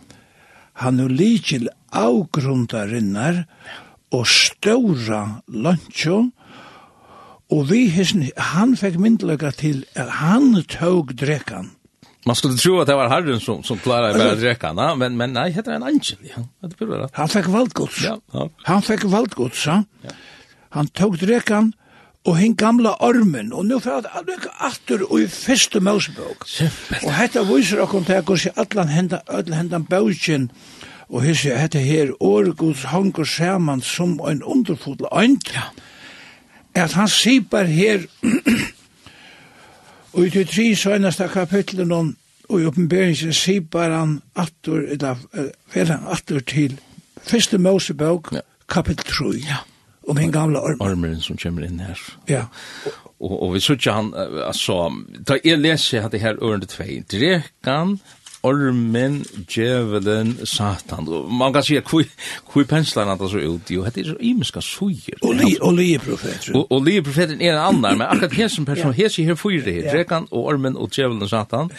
han er likil avgrundarinnar, og ståra luncho, og vi, han fekk myndelaga til at han tåg drekkan, Man skulle tro att det var Herren som som klarar bara dräcka. Men men nej, heter en angel, ja. Det burde være. Han fick valdgods. Ja. Han fick valdgods, ja. Han tog dräckan og hinn gamla ormen og nu fyrir at lukka aftur og i fyrstu Mosebók. Og hetta vísir okkum til kussi allan henda öll hendan bókin og hissi hetta her orguds hangur saman sum ein underfull eind. Ja. At han sipar her Og i de tre søgneste kapitlene om og i oppenberingen sier han attur, eller vel han attur til første Mosebøk, ja. kapittel 3, ja. om den gamle ormen. Ormen som kommer inn her. Ja. Og, og vi sier han, altså, da jeg leser at det her ørende 2, drekan ormen djevelen satan. Man kan säga hvor, kui penslarna att så ut. Jo, det er så imiska suger. Og li Og Och li profeten er en annan, men akkurat här som person her ser her fyra här. Drekan og ormen og djevelen satan.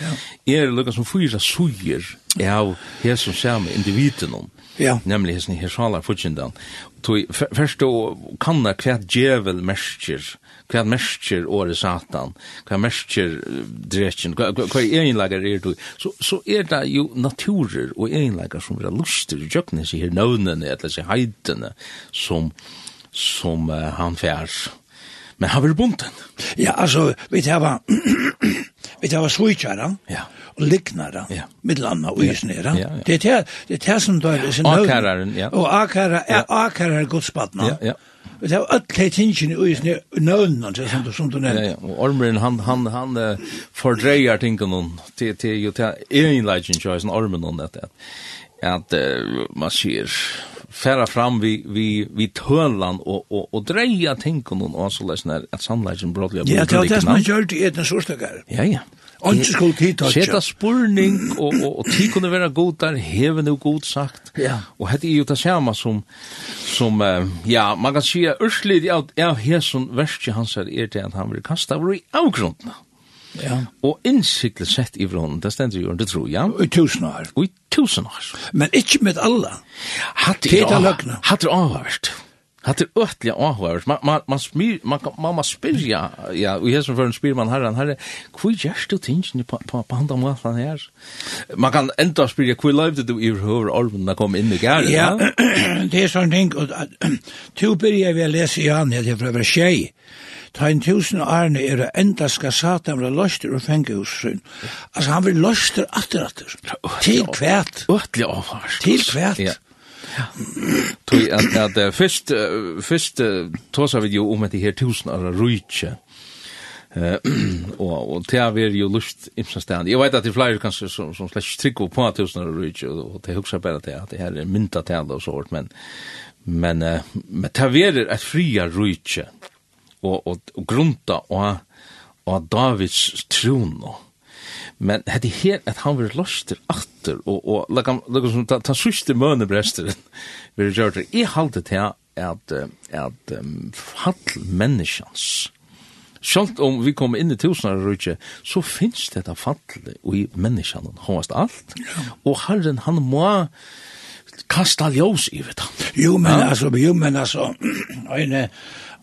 Är det lukar som fyra suger. Ja, her som ser med individen om. Ja. Nemlig hesten her sjalar futjendan. Tog først då kan det kvært djevel mersker, hva mersker året satan, hva mersker drekjen, hva egenlager er du. Så, så er det jo naturer og egenlager som er luster i jøknes seg her navnene, eller seg heidene, som, som uh, han færs. Men han vil bunten. Ja, altså, vi tar Vi tar svojkjæra, ja. og liknara, ja. middelanna og isnera. Ja, ja. Det er det, det som dør i sin nøvn. Ja. Og akara, ja. akara er godspadna. Ja, ja. Vi tar öll hei tingene i isne nøvnen, som du, som du nevnt. Ja, ja. Og ormeren, han, han, han uh, fordreier tingene til, til, til, til egenleggen, til ormen, at, at att uh, man sier färra fram vi vi vi tølan och och och dreja tänker någon och så läsna att samlingen brådlig Ja, det är det man gjør det i den sorta. Ja, ja. Och skulle titta. Sätta spurning och och och tid kunde vara god där häven och god sagt. Ja. Och hade ju det samma som som uh, ja, man kan se urslit av av här som värst han säger det att han vill kasta över i avgrunden. Ja. Og innsiklet sett i vrån, det stender jo under tro, ja. Og i tusen år. Og i tusen år. Men ikke med alle. Hatt det er avhørt. Hatt er avhørt. Hatt er øtlig avhørt. Man, man, man, smyr, man, man, man spyrja, ja, og jeg som føren spyr man herren, herre, hvor gjørs du tingene på, på, på andre måten her? Man kan enda spyrja, hvor løyvde du i høver ormen da kom inn i gæren? Ja, det er sånn ting, og to byrja vi å lese i han, jeg tror jeg var tjej, Ta en tusen ærene er det enda skal satan være løster og fenge hos sin. Altså han vil løster atter atter. Til kvært. Øtlig avhørst. Til kvært. Ja. Tui at at fyrst fyrst tosa við jo um at her tusen ára ruiche. Eh og og te ver jo lust imsa stand. Eg veit at det flyr kanskje som som slash trikko på tusen ára ruiche og det hugsa bara til at det her er mynta tal og sort men men men te ver at fria ruiche og, og, og grunta og, og Davids tron. Men hade her at han var loster atter, og, og lakam, lakam, som ta, ta sørste møne bresteren, vil gjøre det. Jeg halte til at, at um, fall menneskjans, Sjalt om vi kommer inn i tusenar rutje, så finns det dette fallet i menneskene, hans alt. Og Herren, han må kasta ljós i vet han. Jo, men ja. altså, jo, men altså, en,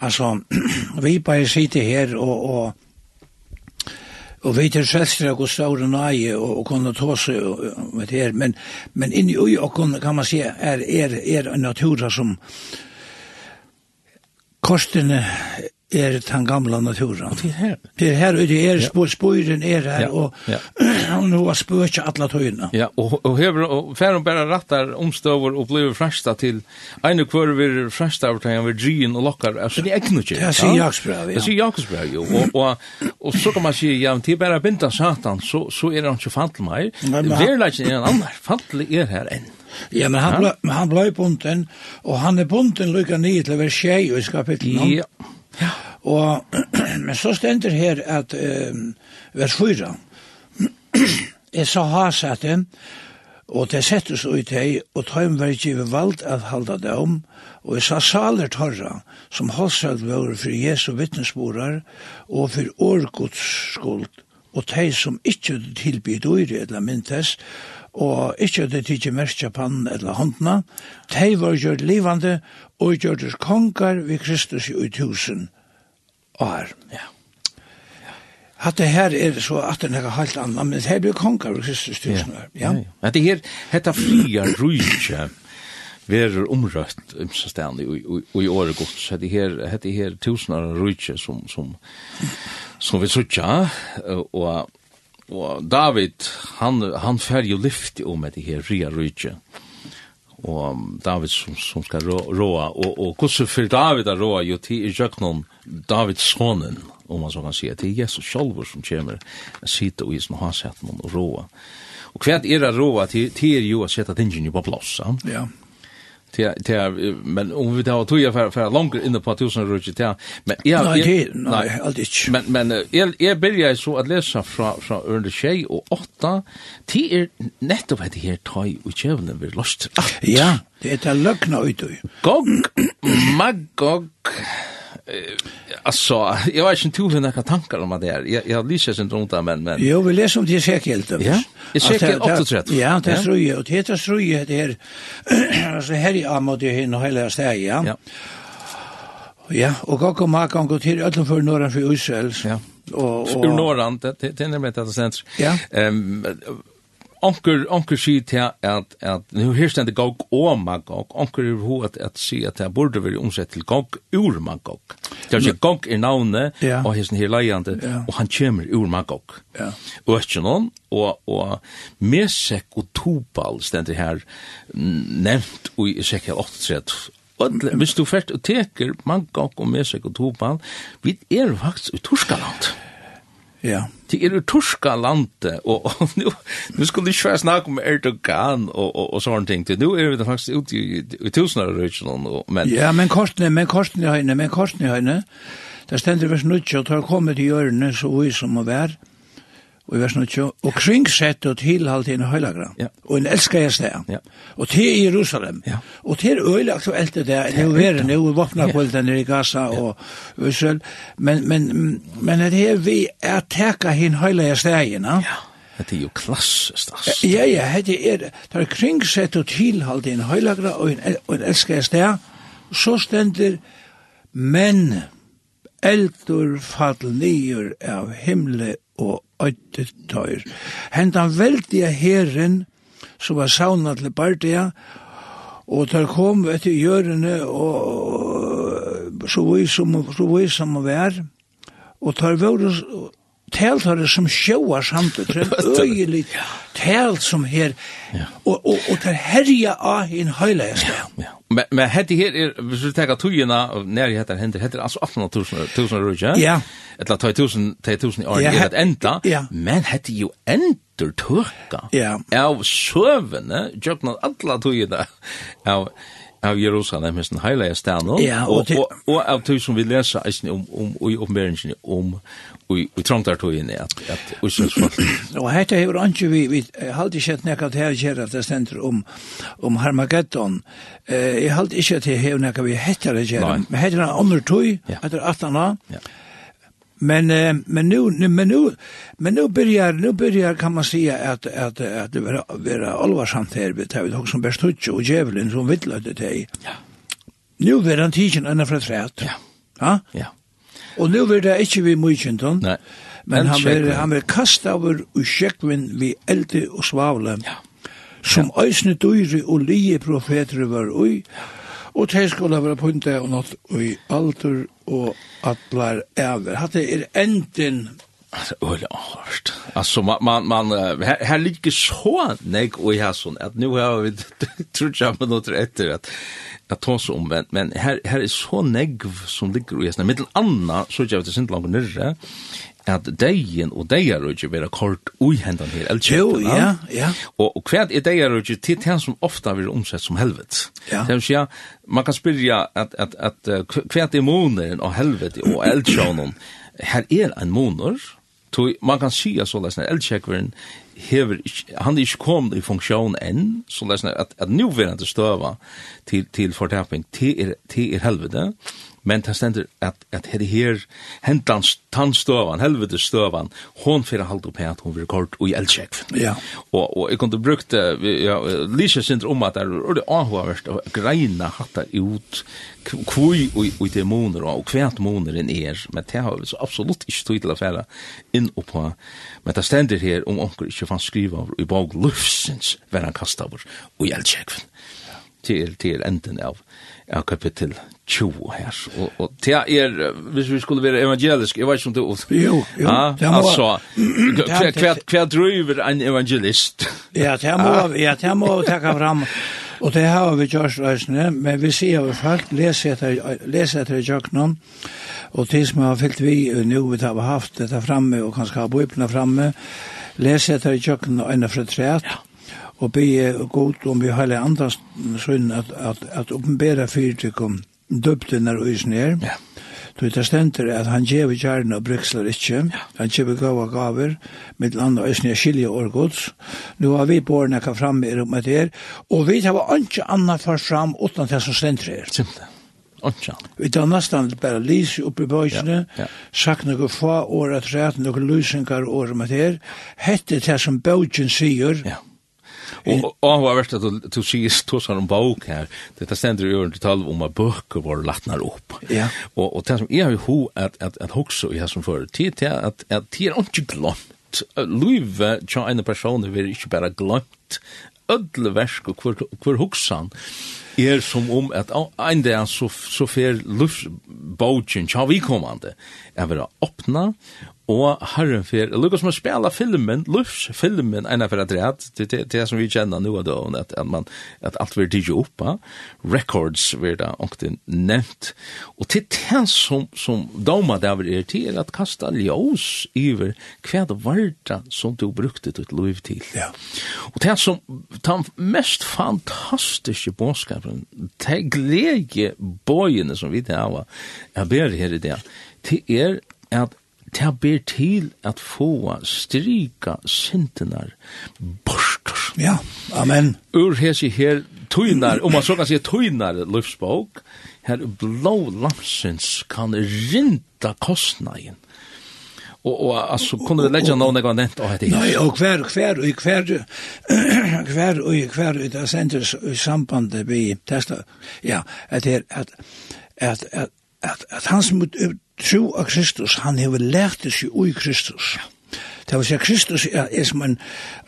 Altså, vi bare sitter her og, og, Og vi til selstre og ståre nøye og, og kunne ta seg med det her, men, men inni ui og kunne, kan man si, er, er, er en natura som kostene er den gamla naturen. Det er her. Det er her, det er ja. spøyren er her, ja. og ja. han har spøyrt alle tøyene. Ja, og, og hever, og færen bare rattar omstøver og blir fræsta til ene kvar vir fræsta av tegjen vir gyn og lokkar, altså det er ikke noe. Det sier Jakobsbrev, ja. Det sier Jakobsbrev, jo. Og, og, og, så kan man si, ja, men det er bare binda satan, så, så er han ikke fantlig meg. Verleggen er en annen, fantlig er her enn. Ja, men han, ja. Ble, han blei bunden, og han er bunden lykka nye til vers 6 i kapitlet. Ja, Ja. Og, men så stender her at um, vers 4. Jeg sa hasete, og det settes ut hei, og tøym var givet valgt at halda det om, og jeg sa saler torra, som halsalt var for Jesu vittnesborar, og for årgods skuld, og tei som ikkje tilbyr uri eller myntes, og ikkje det tidsi merkja pannen eller håndna, tei var gjort livande og gjørtes kongar vi Kristus i tusen år. Ja. At det her er så at det er helt annan, men her blir kongar vi Kristus i tusen år. Ja. ja. Det her, hetta fria rujtje, verur omrøtt umsastandi og i året godt. Så det her, hette her tusenar rujtje som, som, som vi sutja, og Og David, han, han fer jo lyft om det her Ria Rydtje. Og David som, som skal rå, råa. Og, og hvordan for David er råa jo til i jøknon Davids sonen, om man så kan si, til Jesus sjolver som kommer sitte og i sin hasett og råa. Og hva er det råa til, til er jo å sette tingene på plass, Ja. Ja ja, till men om vi tar två för för långt in på tusen rutsch till men jag nej nej aldrig men men jag jag börjar så att läsa från från Örne Shay och 8 till er netto vad det här tøy och chevnen vi lost ja det är det lögna ut Gog Magog Alltså, jag har inte till några tankar om det där. Jag, jag lyser inte runt där, men... men... Jo, vi läser om det i Ezekiel. Ja, Ezekiel 38. Ja, det tror struje. Och det tror struje, det är... Alltså, här i Amod i henne hela steg, ja. Ja. Ja, og Gokk og Makan går til ødlen for Norran for Israels. Ja, og, och Ur Norran, det, det, det er nemlig det senter. Ja. Ehm onkur onkur sig til at at nu her stendur gog og magog onkur er hu at at sig at det burde veri omsett til gog ur magog det er sig gog er navnet og hesten her leiande yeah. og han kjemur ur magog ja. Og østjenon og og mesek og tobal stendur her nevnt og i sekkel 8 Og hvis du først teker mangok og mesek og tobal, vi er faktisk i Torskaland. Ja. Det er jo torska landet, og, og nu, nu skulle ikke være snakke om Erdogan og, og, og sånne ting. Nu er vi faktisk ute i, i tusener av Og, Men... Ja, men kostene, men kostene høyne, men kostene høyne. Det stender vi snutt, og tar kommet i hjørne, så vi som må være og i vers 20, og kringsett og tilhalt i en høylagra, ja. og en elsker jeg sted, ja. og til Jerusalem, ja. og til øyelig aktuelt det der, det er jo verre nå, og våpna på den i Gaza og Israel, men, men, men det er vi er teka hin høylagra stegina, ja. ja. Det er jo klassestast. Ja, ja, det er, det er kringsett og tilhalt i en høylagra og en, og en elsker jeg sted, så stender men, eldur fall nyer av himle og øytet tøyr. Hentan veldige herren som var sauna til Bardia, og der kom etter hjørene, og så vi som, så vi som var, og tar vore der har det som sjóar samt og trent øyelig telt som her og, og, og tar herja av hinn høyleis ja, ja. Men men hetta her er hvis vi taka tøyina og nær heter hendir heter er altså 18000 1000 rúja. Ja. Ella 2000 2000 år er hetta enda. Men hetta jo endur tørka. Ja. Av sjøvene jøgnar alla tøyina. Av av Jerusalem hans den heilige stenen, ja, og, og, og, og av tog som vi leser eisen om, om, om, om, om, i, om trangtartøyene, at, at usynsfolk. og hette hever anki vi, vi halte ikke at nekka til her kjer at det stender om, om Harmageddon, eh, jeg halte ikke at hever nekka vi hette her kjer, men hette her andre tøy, etter 18 år. ja. Men eh, men nu men nu men nu börjar nu börjar kan man säga att att att det vara vara allvarsamt här vid det också som bäst hutch och djävulen som vill vittlade dig. Ja. Nu blir han tigen ända för träet. Ja. Ja. Ja. Och nu blir det inte vi mycket Nej. Men han vill han vill kasta över och skäckvin vi elde och svavla. Ja. Som ösne dyre och lie profeter var oj. Ja Og det skulle være punta og nått i alder og atlar ever. Hatt det er enden Alltså öle hårt. Alltså man man man här, här ligger så nej och jag sån att nu har vi tror jag på något rätt att att ta så omvänt men här här är så negv som ligger och jag snä mittel anna så jag vet inte långt nere at deien og deierøyge vera kort ui hendan her elkjøkken. Jo, ja, ja. Og, og hva er deierøyge til den som ofta vil omsett som helvet? Ja. Det vil man kan spyrja at, at, at, at hva er moneren og helvet og eldsjånen? Her er en moner, Tog, man kan sija så lesna eldsjekveren hever, han er ikke kommet i funksjon enn, så lesna at, at nuverande støva til, til fortapping, til er, til er helvete, men det stender at, at her her hentans tannstøvan, helvetes støvan, hon fyrir halvt opp at hon vil kort og i eldsjekv. Ja. Og, og jeg kunne brukt ja, Lise synder om at det er ordet avhåverst å greina hatta ut kvui og i til måneder og kvært måneden er, men det har så absolutt ikke tog til å fære inn og på. Men det stender her om onker ikke fann skriva i bag lufsens verran kastavur og i eldsjekv til, til enden av, av kapittel 20 her. Og, og det er, hvis vi skulle være evangelisk, jeg vet ikke om det Jo, jo. Ah, det må, altså, hva, hva, hva driver en evangelist? ja, det må, ja, det må vi takke fram. Og det har vi gjort løsene, men vi sier jo folk, les etter, les etter i og de som har fyllt vi, nå vi har haft dette framme, og kanskje har bøyplene framme, les etter i kjøkkenen og enda fra træet, ja og be god om vi heilig andre sønn at, at, at åpenbæra fyrtikum døpte når øysen er. Ja. Du det stender at han gjev gjerne og bryksler ikke. Ja. Han gjev gav og gaver, med land og øysen skilje og gods. Nå har vi båret nekka fram i rommet her, og vi tar ikke annet for fram utan det som stenter er. Simpelthen. Ocha. Vi tar nästan bare lys uppe i böjsene, ja, ja. sagt några få år att rätt, några lysingar år med det. Hette det som bøysen sier, ja. Og och vad värst at du du sier tosar om bok här. Det ständer ju under tal om at bøker var latnar opp. Ja. Og, og det som är ju hur at, at, at huxa i her som før, tid til at, at tid er ikke glemt. Luive tja en person det ikke bare glemt glömt ödle versk och kvar kvar huxan er som om at ein der så så fer lufs bogen tja vi kommande er vera opna og herren fer lukka som å spela filmen, lufs filmen ena for at rett, det er det som vi kjenner nå då at, at, man, at alt vil digge opp, records vil da ångten nevnt, og til det som, som dama det er til er at kasta ljós iver hva det var det som du brukte ditt liv til. Ja. Og det som den mest fantastiske bådskapen, det glede bøyene som vi det er, jeg ber her i det, det er at det ber til at få strika syndenar borstor. Ja, amen. Ur hesi her tøynar, om man så kan si tøynar løfsbåk, her blå lamsens kan rinta kostnaden. Og, og altså, kunne vi legge noen jeg har nevnt av det? Nei, og hver, hver, og hver, hver, og hver, og det sender i sambandet vi testa, ja, at det er, at, at, at at, at han som tro av Kristus, han hever lært det seg ui Kristus. Ja. Det var seg Kristus er, er som en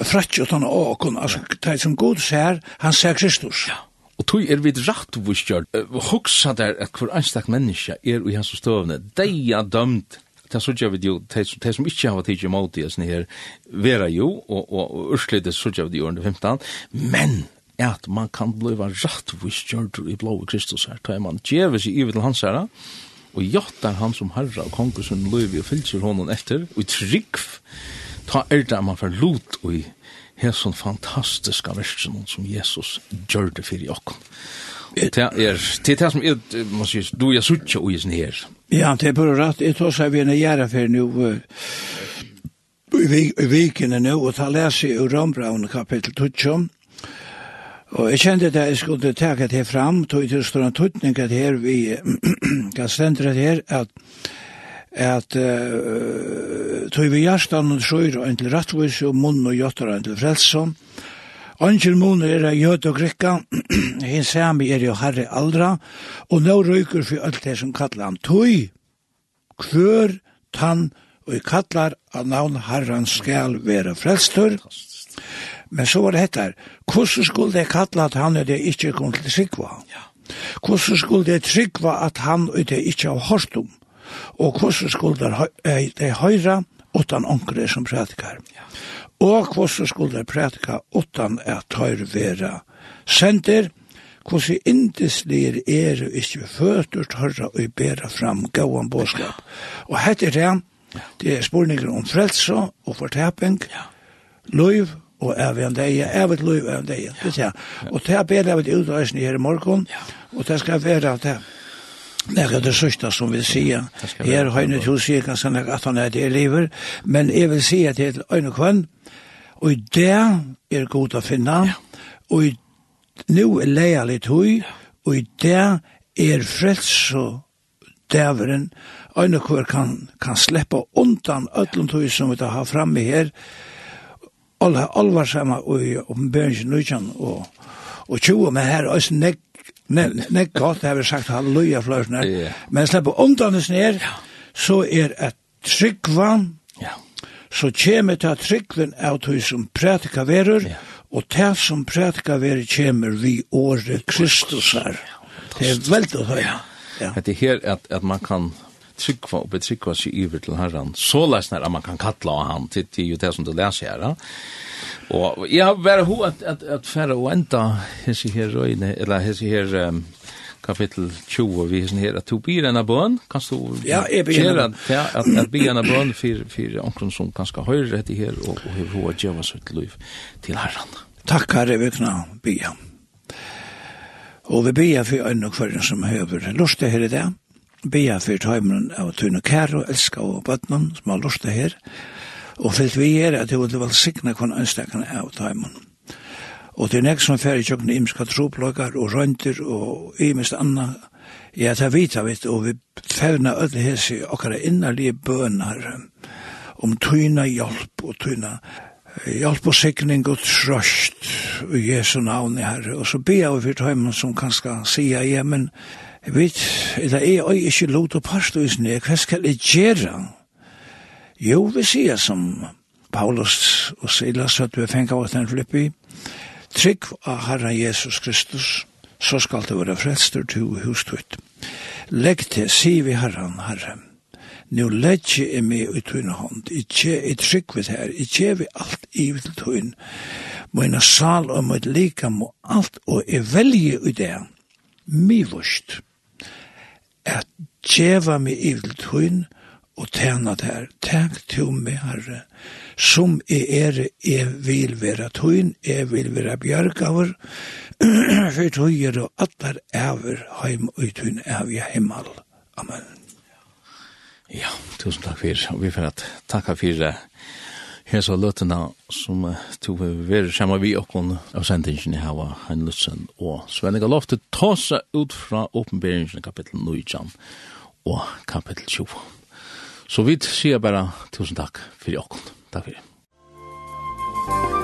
fratje og å kunne, altså, det som god ser, han ser Kristus. Ja. Og tog er vid rakt vuskjør, hoksa der at hver anstak menneska er i hans støvne, dei er dømt, det er sånn vi jo, det som ikke har tidsi imot i oss her, vera jo, og, og, og urslidet sånn vi jo under 15, men at man kan bliva rattvis kjørtur i blå Kristus her, da man djeve seg ivet til hans herra, og jottar han som herra og konkursen løyvi og fylser honom etter, og i trygg, ta er det man får lot og i hesson fantastiska versen som Jesus gjør det fyrir jokken. Det er det er som er, man sier, du er suttje og isen her. Ja, det er bare rett, jeg tar seg vi en gjerra for nu, i vikene nu, og ta lese i Rambraun kapittel 12, Og jeg kjente at jeg skulle takke det fram, tog til stor en tøytning at her vi kan stendre det her, at at uh, tog vi hjertan og sjøyr og til rettvis og munn og jøtter og til frelsom. Angel munn er av jød og grikka, hinn sami er jo herre aldra, og nå røyker for alt det som kallar han tøy, kvør, tann, og kallar av navn herran skal være frelstur. Men så var det hett her, hvordan skulle jeg kalla at han er det ikke kom til Sikva? Ja. Hvordan skulle jeg trykva at han er det ikke har hørt om? Og hvordan skulle jeg det høyra utan onkre som prædikar? Ja. Og hvordan skulle jeg prædika utan at høyre vera sender? Hvordan indeslir er ikke føtter tørre og bæra fram gåan båskap? Og hette er det, det er spurninger om frelse og fortaping, ja. løyv og er vi en dag, er vi et liv er en dag, det sier. Og det er bedre av et utreisende her i morgen, og det skal være at det Nei, det sørste som vil si, her har jeg nødt til å si ganske nok at han er det lever, men jeg vil si at det er øyne kvann, og i det er god å finne, ja. og i nu er leia litt høy, og i det er frels og dæveren, øyne kvann kan, kan slippe undan ødlom tog som vi har framme her, alle alvarsamma i oppenberingen nødjan og, og tjoe med her og nek nek godt har vi sagt halleluja flørsene yeah. men slipper omdannes ned så er et tryggvann ja. så kommer til tryggven av tog som prætika verur ja. og til som prætika verur kommer vi året Kristus her det er veldig høy ja. ja. det er her at, at man kan trykva og betrykva seg iver til herran. Så lesnar at man kan kalla av han til, til jo det som du leser her. Og jeg har vært ho at, at, at færre og enda hese her røyne, eller hese her um, kapittel 20 vi hesen her, at du byr enn bøn, kan du ja, jeg byr enn ja, at, at byr enn bøn for, for omkron som ganske høyre etter her, og, og hver hoa djeva sitt liv til herran. Takk herre vi kan bia. Og vi bia for øyne og kvarren som høver. Lustig her i det bia for tøymeren av tøyne kære og elska og bøtnen som har lyst til her, og fyllt vi er at jeg vil velsigne kun ønskene av tøymeren. Og det er nek som fer i kjøkken imska troplokar og røyntir og imest anna. Ja, det vita vi, og vi fevna öll hesi okkara innarlige bønar om tyna hjelp og tyna hjelp og sikning og trøst i Jesu navn i herre. Og så bia vi fyrt heimann som kanska sia, ja, men Jeg vet, det er er ikke lot og parstøysene, hva skal jeg gjøre? Jo, vi sier som Paulus og Silas, at vi fengt av den flippi, trygg av Herren Jesus Kristus, så skal det være frelster til hustøyt. Legg til, si vi Herren, Herren, nu legg jeg meg i tøyne hånd, ikke i trygg ved her, ikke vi alt i til tøyne, mine sal og mitt lika må alt, og jeg velger i det, mye vurst at djeva meg ivl tøyn og tjena der. Tænk til meg, Herre, som i er, jeg vil vera tøyn, jeg vil vera bjergaver, for tøyer og atler æver heim og tøyn æv i himmel. Amen. Ja, tusen takk for Vi får takka for hesa løtena som to ver sama vi og kon av sendingen her var han lutsen og Svenning har tossa út frá åpenberingen kapittel 9 og kapittel 20. Så vi sier bare tusen takk for jokken. Takk for det.